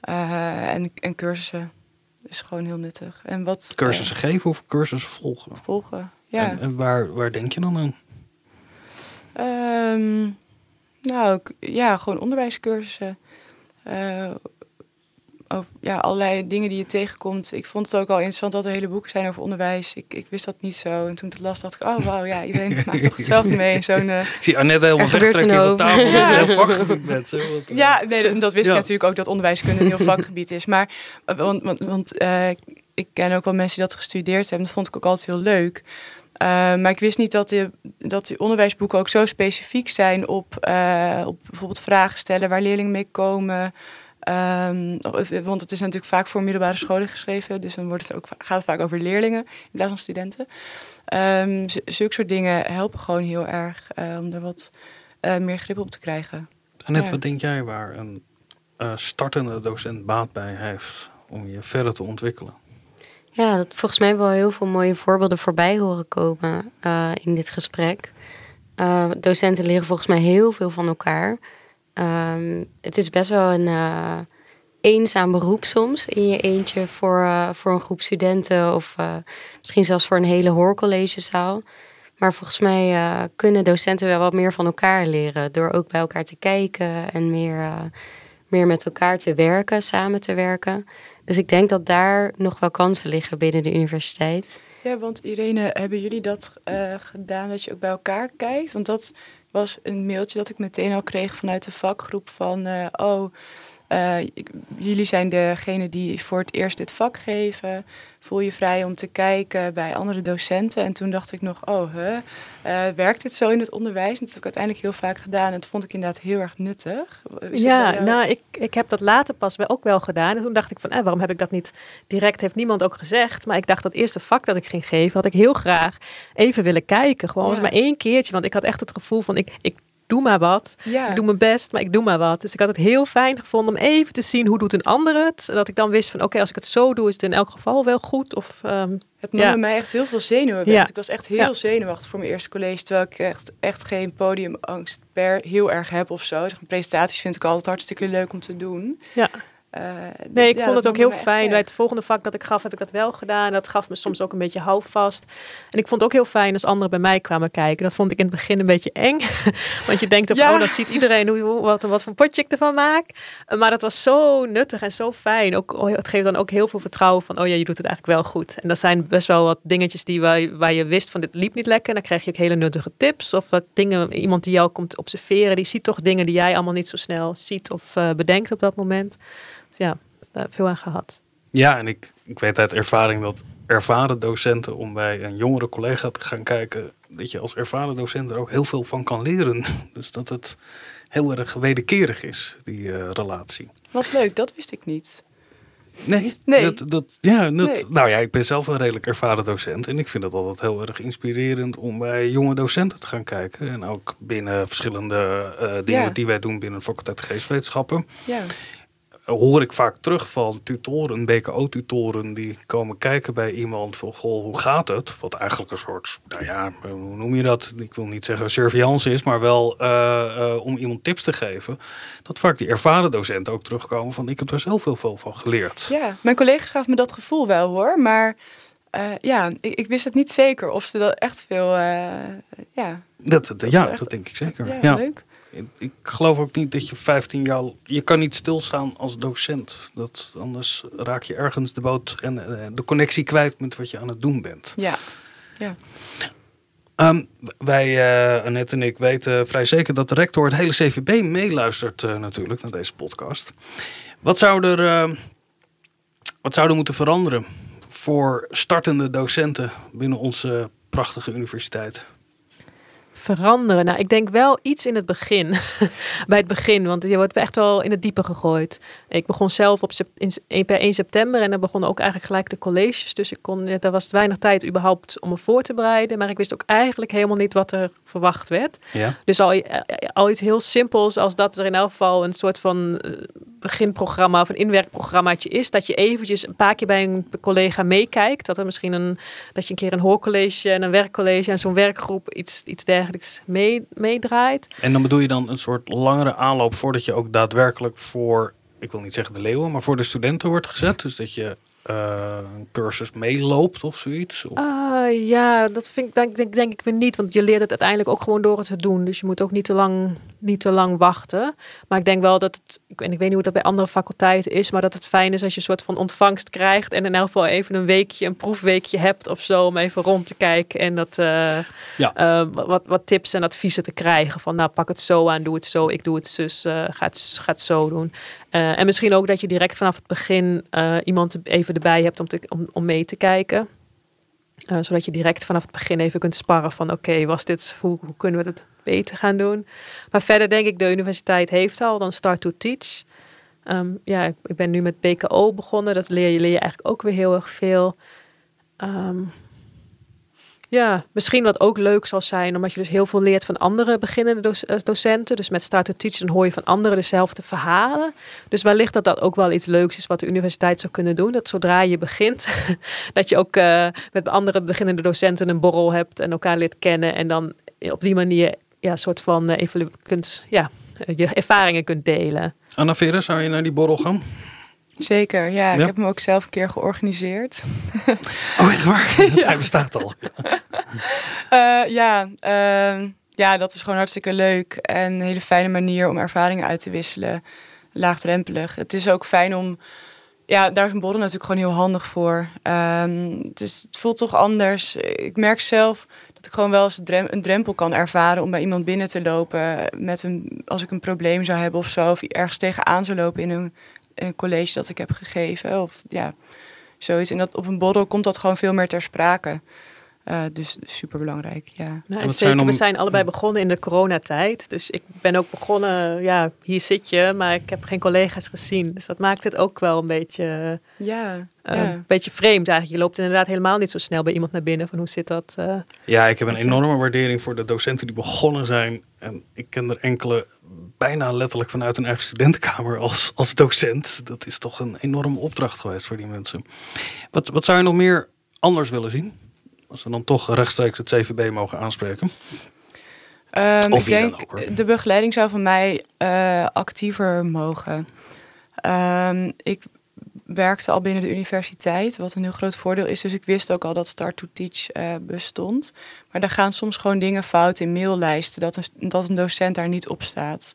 en, en cursussen is gewoon heel nuttig. En wat, cursussen geven of cursussen volgen? Volgen, ja. En, en waar, waar denk je dan aan? Um, nou, ja, gewoon onderwijscursussen over ja, allerlei dingen die je tegenkomt. Ik vond het ook al interessant dat er hele boeken zijn over onderwijs. Ik, ik wist dat niet zo. En toen ik het las, dacht ik, oh wauw, ja, iedereen maakt toch hetzelfde mee. Zo'n, uh, ik zie Annette helemaal wegtrekken van tafel. Ja. Dat is heel vakgebied met ze. ja, nee, dat wist ik natuurlijk ook, dat onderwijskunde een heel vakgebied is. Maar, eh, want, want, want uh, ik ken ook wel mensen die dat gestudeerd hebben. Dat vond ik ook altijd heel leuk. Uh, maar ik wist niet dat die, dat die onderwijsboeken ook zo specifiek zijn op, uh, op bijvoorbeeld vragen stellen waar leerlingen mee komen. Um, want het is natuurlijk vaak voor middelbare scholen geschreven, dus dan wordt het ook, gaat het vaak over leerlingen in plaats van studenten. Um, zulke soort dingen helpen gewoon heel erg uh, om er wat uh, meer grip op te krijgen. Annette, ja. wat denk jij waar een uh, startende docent baat bij heeft om je verder te ontwikkelen? Ja, dat volgens mij wel heel veel mooie voorbeelden voorbij horen komen in dit gesprek. docenten leren volgens mij heel veel van elkaar. Um, het is best wel een uh, eenzaam beroep soms in je eentje voor, uh, voor een groep studenten of uh, misschien zelfs voor een hele hoorcollegezaal. Maar volgens mij kunnen docenten wel wat meer van elkaar leren. Door ook bij elkaar te kijken en meer, meer met elkaar te werken, samen te werken. Dus ik denk dat daar nog wel kansen liggen binnen de universiteit. Ja, want Irene, hebben jullie dat gedaan dat je ook bij elkaar kijkt? Want dat was een mailtje dat ik meteen al kreeg vanuit de vakgroep van... oh, jullie zijn degene die voor het eerst dit vak geven voel je vrij om te kijken bij andere docenten. En toen dacht ik nog, oh, hè, uh, werkt dit zo in het onderwijs? En dat heb ik uiteindelijk heel vaak gedaan. En dat vond ik inderdaad heel erg nuttig. ja, nou, ik, ik heb dat later pas wel ook wel gedaan. En toen dacht ik van, eh, waarom heb ik dat niet direct? Heeft niemand ook gezegd. Maar ik dacht, dat eerste vak dat ik ging geven, had ik heel graag even willen kijken. Gewoon ja. maar één keertje. Want ik had echt het gevoel van, ik, ik doe maar wat. Ja. Ik doe mijn best, maar ik doe maar wat. Dus ik had het heel fijn gevonden om even te zien hoe doet een ander het. Dat ik dan wist van oké, als ik het zo doe, is het in elk geval wel goed. Of, um, het nam ja. mij echt heel veel zenuwen. Ja. Ik was echt heel zenuwachtig voor mijn eerste college. Terwijl ik echt, echt geen podiumangst per heel erg heb of zo. Zeg, presentaties vind ik altijd hartstikke leuk om te doen. Ja. Uh, nee, ik vond het ook heel fijn. Bij het volgende vak dat ik gaf, heb ik dat wel gedaan. Dat gaf me soms ook een beetje houvast. En ik vond het ook heel fijn als anderen bij mij kwamen kijken. Dat vond ik in het begin een beetje eng. Want je denkt, ja. oh, dan ziet iedereen hoe, wat, wat voor potje ik ervan maak. Maar dat was zo nuttig en zo fijn. Ook, oh, het geeft dan ook heel veel vertrouwen van, oh ja, je doet het eigenlijk wel goed. En dat zijn best wel wat dingetjes die waar, waar je wist van, dit liep niet lekker. En dan krijg je ook hele nuttige tips. Of wat dingen, iemand die jou komt observeren, die ziet toch dingen die jij allemaal niet zo snel ziet of uh, bedenkt op dat moment ja, daar veel aan gehad. Ja, en ik, ik weet uit ervaring dat ervaren docenten om bij een jongere collega te gaan kijken, dat je als ervaren docent er ook heel veel van kan leren. Dus dat het heel erg wederkerig is, die uh, relatie. Wat leuk, dat wist ik niet. Nee, nee. Dat, dat, ja, dat, nou ja, ik ben zelf een redelijk ervaren docent. En ik vind het altijd heel erg inspirerend om bij jonge docenten te gaan kijken. En ook binnen verschillende uh, dingen die wij doen binnen de faculteit geestwetenschappen. Ja hoor ik vaak terug van tutoren, BKO-tutoren, die komen kijken bij iemand van, goh, hoe gaat het? Wat eigenlijk een soort, nou ja, hoe noem je dat? Ik wil niet zeggen surveillance is, maar wel uh, uh, om iemand tips te geven. Dat vaak die ervaren docenten ook terugkomen van, ik heb er zelf heel veel van geleerd. Ja, mijn collega's gaven me dat gevoel wel hoor, maar uh, ja, ik, ik, wist het niet zeker of ze dat echt veel, ja. Dat, dat ja, echt, dat denk ik zeker. Ja, ja. leuk ik geloof ook niet dat je 15 jaar. Je kan niet stilstaan als docent. Dat, anders raak je ergens de boot en eh, de connectie kwijt met wat je aan het doen bent. Ja. ja. Um, wij, uh, Annette en ik, weten vrij zeker dat de rector het hele CVB meeluistert uh, natuurlijk naar deze podcast. Wat zou, er, uh, wat zou er moeten veranderen voor startende docenten binnen onze prachtige universiteit? Veranderen? Nou, ik denk wel iets in het begin. Bij het begin, want je wordt echt wel in het diepe gegooid. Ik begon zelf op in, per 1 september en dan begonnen ook eigenlijk gelijk de colleges. Dus ik kon, er was weinig tijd überhaupt om me voor te bereiden. Maar ik wist ook eigenlijk helemaal niet wat er verwacht werd. Ja. Dus al, al iets heel simpels als dat er in elk geval een soort van eh, beginprogramma of een inwerkprogrammaatje is. Dat je eventjes een paar keer bij een collega meekijkt. Dat er misschien een, dat je een keer een hoorcollege en een werkcollege en zo'n werkgroep iets, iets dergelijks mee, meedraait. En dan bedoel je dan een soort langere aanloop voordat je ook daadwerkelijk voor, ik wil niet zeggen de leeuwen, maar voor de studenten wordt gezet. Dus dat je uh, een cursus meeloopt of zoiets? Of? Uh, ja, dat vind ik, denk, denk, denk ik weer niet. Want je leert het uiteindelijk ook gewoon door het te doen. Dus je moet ook niet te lang, niet te lang wachten. Maar ik denk wel dat het, ik, en ik weet niet hoe dat bij andere faculteiten is, maar dat het fijn is als je een soort van ontvangst krijgt. En in elk geval even een weekje, een proefweekje hebt of zo. Om even rond te kijken en dat, uh, ja. wat, wat tips en adviezen te krijgen. Van nou, pak het zo aan, doe het zo, ik doe het zus, ga, het, ga het zo doen. Uh, en misschien ook dat je direct vanaf het begin uh, iemand even erbij hebt om, te, om, om mee te kijken. Uh, zodat je direct vanaf het begin even kunt sparren van oké, was dit, hoe, hoe, kunnen we het beter gaan doen? Maar verder denk ik, de universiteit heeft al dan Start to Teach. Um, ja, ik ben nu met BKO begonnen. Dat leer je, leer je eigenlijk ook weer heel erg veel. Um, ja, misschien wat ook leuk zal zijn, omdat je dus heel veel leert van andere beginnende eh, docenten. Dus met Start to Teach dan hoor je van anderen dezelfde verhalen. Dus wellicht dat dat ook wel iets leuks is wat de universiteit zou kunnen doen. Dat zodra je begint, dat je ook uh, met andere beginnende docenten een borrel hebt en elkaar leert kennen. En dan op die manier ja, een soort van uh, kunt, ja, je ervaringen kunt delen. Anna Vera, zou je naar die borrel gaan? Zeker, ja. Ik heb hem ook zelf een keer georganiseerd. Oh, echt waar? ja. Hij bestaat al. Uh, ja, uh, ja, dat is gewoon hartstikke leuk. En een hele fijne manier om ervaringen uit te wisselen. Laagdrempelig. Het is ook fijn om... Ja, daar is een borrel natuurlijk gewoon heel handig voor. Um, het, is, het voelt toch anders. Ik merk zelf dat ik gewoon wel eens een drempel kan ervaren om bij iemand binnen te lopen. Met een, als ik een probleem zou hebben of zo. Of ergens tegenaan zou lopen in een, college dat ik heb gegeven. Of ja, zoiets. En dat op een borrel komt dat gewoon veel meer ter sprake. Uh, dus super belangrijk, ja. Nou, zeker, we zijn allebei begonnen in de coronatijd. Dus ik ben ook begonnen, ja, hier zit je, maar ik heb geen collega's gezien. Dus dat maakt het ook wel een beetje, ja, uh, ja. een beetje vreemd eigenlijk. Je loopt inderdaad helemaal niet zo snel bij iemand naar binnen. Van hoe zit dat? Uh, ja, ik heb een enorme waardering voor de docenten die begonnen zijn. En ik ken er enkele bijna letterlijk vanuit een eigen studentenkamer als, als docent. Dat is toch een enorme opdracht geweest voor die mensen. Wat, wat zou je nog meer anders willen zien? Als we dan toch rechtstreeks het CVB mogen aanspreken. Um, of ik denk, de begeleiding zou van mij uh, actiever mogen. Um, ik werkte al binnen de universiteit, wat een heel groot voordeel is. Dus ik wist ook al dat Start to Teach uh, bestond. Maar daar gaan soms gewoon dingen fout in maillijsten, dat een, dat een docent daar niet op staat.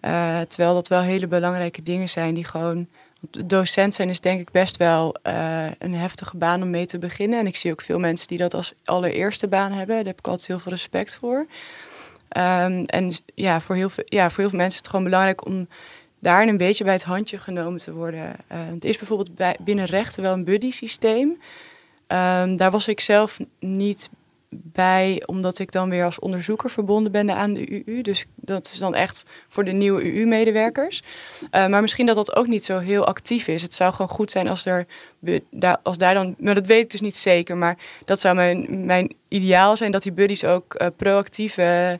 Uh, terwijl dat wel hele belangrijke dingen zijn die gewoon docent zijn is denk ik best wel uh, een heftige baan om mee te beginnen. En ik zie ook veel mensen die dat als allereerste baan hebben. Daar heb ik altijd heel veel respect voor. Um, en ja voor, heel veel, ja, voor heel veel mensen is het gewoon belangrijk om daar een beetje bij het handje genomen te worden. Uh, het is bijvoorbeeld bij, binnen rechten wel een buddy systeem. Um, daar was ik zelf niet bij, omdat ik dan weer als onderzoeker verbonden ben aan de UU. Dus dat is dan echt voor de nieuwe UU-medewerkers. Uh, maar misschien dat dat ook niet zo heel actief is. Het zou gewoon goed zijn als er als daar dan, maar dat weet ik dus niet zeker, maar dat zou mijn, mijn ideaal zijn dat die buddies ook uh, proactief, uh,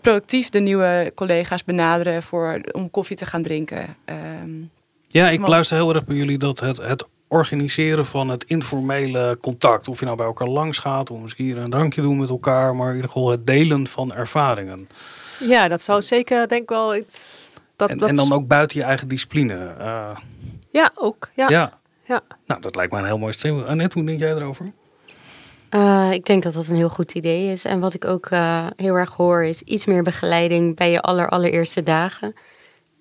proactief de nieuwe collega's benaderen voor, om koffie te gaan drinken. Um, ja, ik luister heel erg bij jullie dat het, het organiseren van het informele contact. Of je nou bij elkaar langs gaat, of misschien een drankje doen met elkaar, maar in ieder geval het delen van ervaringen. Ja, dat zou zeker denk ik wel iets. Dat, en, dat... en dan ook buiten je eigen discipline. Uh, ja, ook. Ja. ja. ja. Nou, dat lijkt mij een heel mooi stream. Annette, hoe denk jij erover? Uh, ik denk dat dat een heel goed idee is. En wat ik ook uh, heel erg hoor is iets meer begeleiding bij je aller, allereerste dagen.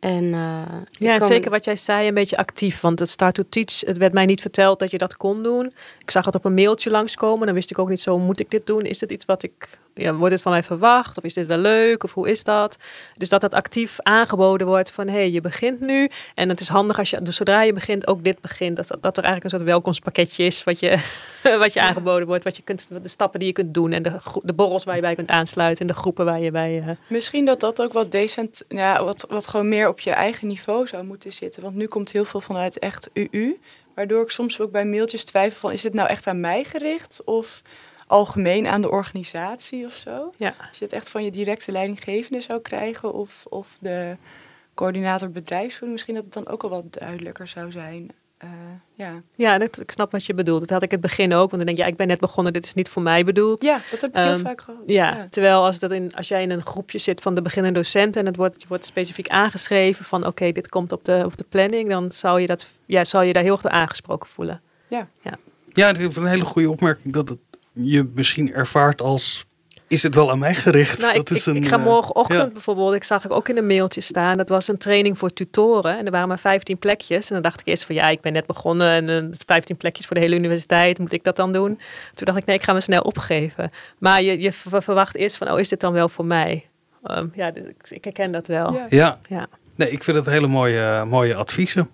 En, uh, ja, kan... zeker wat jij zei, een beetje actief. Want het Start to Teach, het werd mij niet verteld dat je dat kon doen. Ik zag het op een mailtje langskomen. Dan wist ik ook niet zo, moet ik dit doen? Is dit iets wat ik, ja, wordt dit van mij verwacht? Of is dit wel leuk? Of hoe is dat? Dus dat dat actief aangeboden wordt van, hé, hey, je begint nu. En het is handig als je, dus zodra je begint, ook dit begint. Dat, dat er eigenlijk een soort welkomstpakketje is wat je, wat je aangeboden wordt. Wat je kunt, de stappen die je kunt doen. En de, de borrels waar je bij kunt aansluiten. En de groepen waar je bij... Uh... Misschien dat dat ook wat decent, ja, wat, wat gewoon meer op je eigen niveau zou moeten zitten. Want nu komt heel veel vanuit echt UU. Waardoor ik soms ook bij mailtjes twijfel van... is dit nou echt aan mij gericht of algemeen aan de organisatie of zo? Ja. Als je het echt van je directe leidinggevende zou krijgen... of, of de coördinator bedrijfsvoering... misschien dat het dan ook al wat duidelijker zou zijn... Uh, ja, ja dat, ik snap wat je bedoelt. Dat had ik het begin ook. Want dan denk je, ja, ik ben net begonnen, dit is niet voor mij bedoeld. Ja, dat heb ik heel um, vaak gehad. Ja, ja, terwijl als, dat in, als jij in een groepje zit van de beginnende docenten... en het wordt, je wordt specifiek aangeschreven van... oké, dit komt op de, op de planning... dan zou je, dat, ja, zou je daar heel erg door aangesproken voelen. Ja, ja. ja het is een hele goede opmerking... dat het je misschien ervaart als is het wel aan mij gericht? Nou, dat ik, is een, ik, ga morgenochtend ja. bijvoorbeeld, ik zag ik ook in een mailtje staan, dat was een training voor tutoren en er waren maar 15 plekjes. En dan dacht ik eerst van ja, ik ben net begonnen en uh, 15 plekjes voor de hele universiteit, moet ik dat dan doen? Toen dacht ik nee, ik ga me snel opgeven. Maar je, je verwacht eerst van, oh, is dit dan wel voor mij? Um, ja, dus ik, ik, herken dat wel. Ja. ja. ja. Nee, ik vind het hele mooie, mooie adviezen.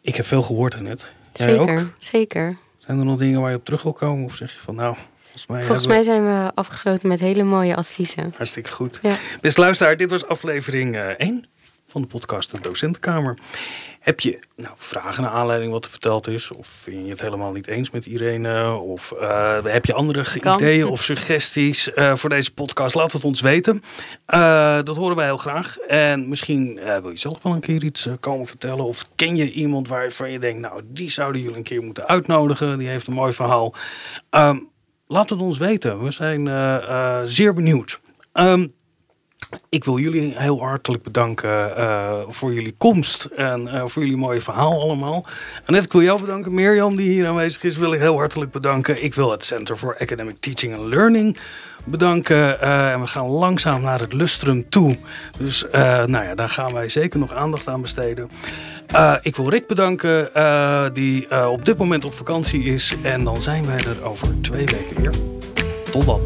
Ik heb veel gehoord net. Zeker, ook? zeker. Zijn er nog dingen waar je op terug wil komen? Of zeg je van nou, Volgens, mij, Volgens mij, zijn we afgesloten met hele mooie adviezen. Hartstikke goed. Ja. Beste luisteraar, dit was aflevering 1 van de podcast De Docentenkamer. Heb je nou, vragen naar aanleiding wat er verteld is? Of vind je het helemaal niet eens met Irene? Of uh, heb je andere kan. ideeën of suggesties uh, voor deze podcast? Laat het ons weten. Uh, dat horen wij heel graag. En misschien wil je zelf wel een keer iets komen vertellen. Of ken je iemand waarvan je denkt, nou die zouden jullie een keer moeten uitnodigen. Die heeft een mooi verhaal. Um, laat het ons weten. We zijn uh, uh, zeer benieuwd. Um, ik wil jullie heel hartelijk bedanken uh, voor jullie komst en voor jullie mooie verhaal allemaal. Annette, ik wil jou bedanken. Mirjam, die hier aanwezig is, wil ik heel hartelijk bedanken. Ik wil het Center for Academic Teaching and Learning bedanken. En we gaan langzaam naar het lustrum toe. Dus nou ja, daar gaan wij zeker nog aandacht aan besteden. Ik wil Rick bedanken, die op dit moment op vakantie is. En dan zijn wij er over twee weken weer. Tot dan.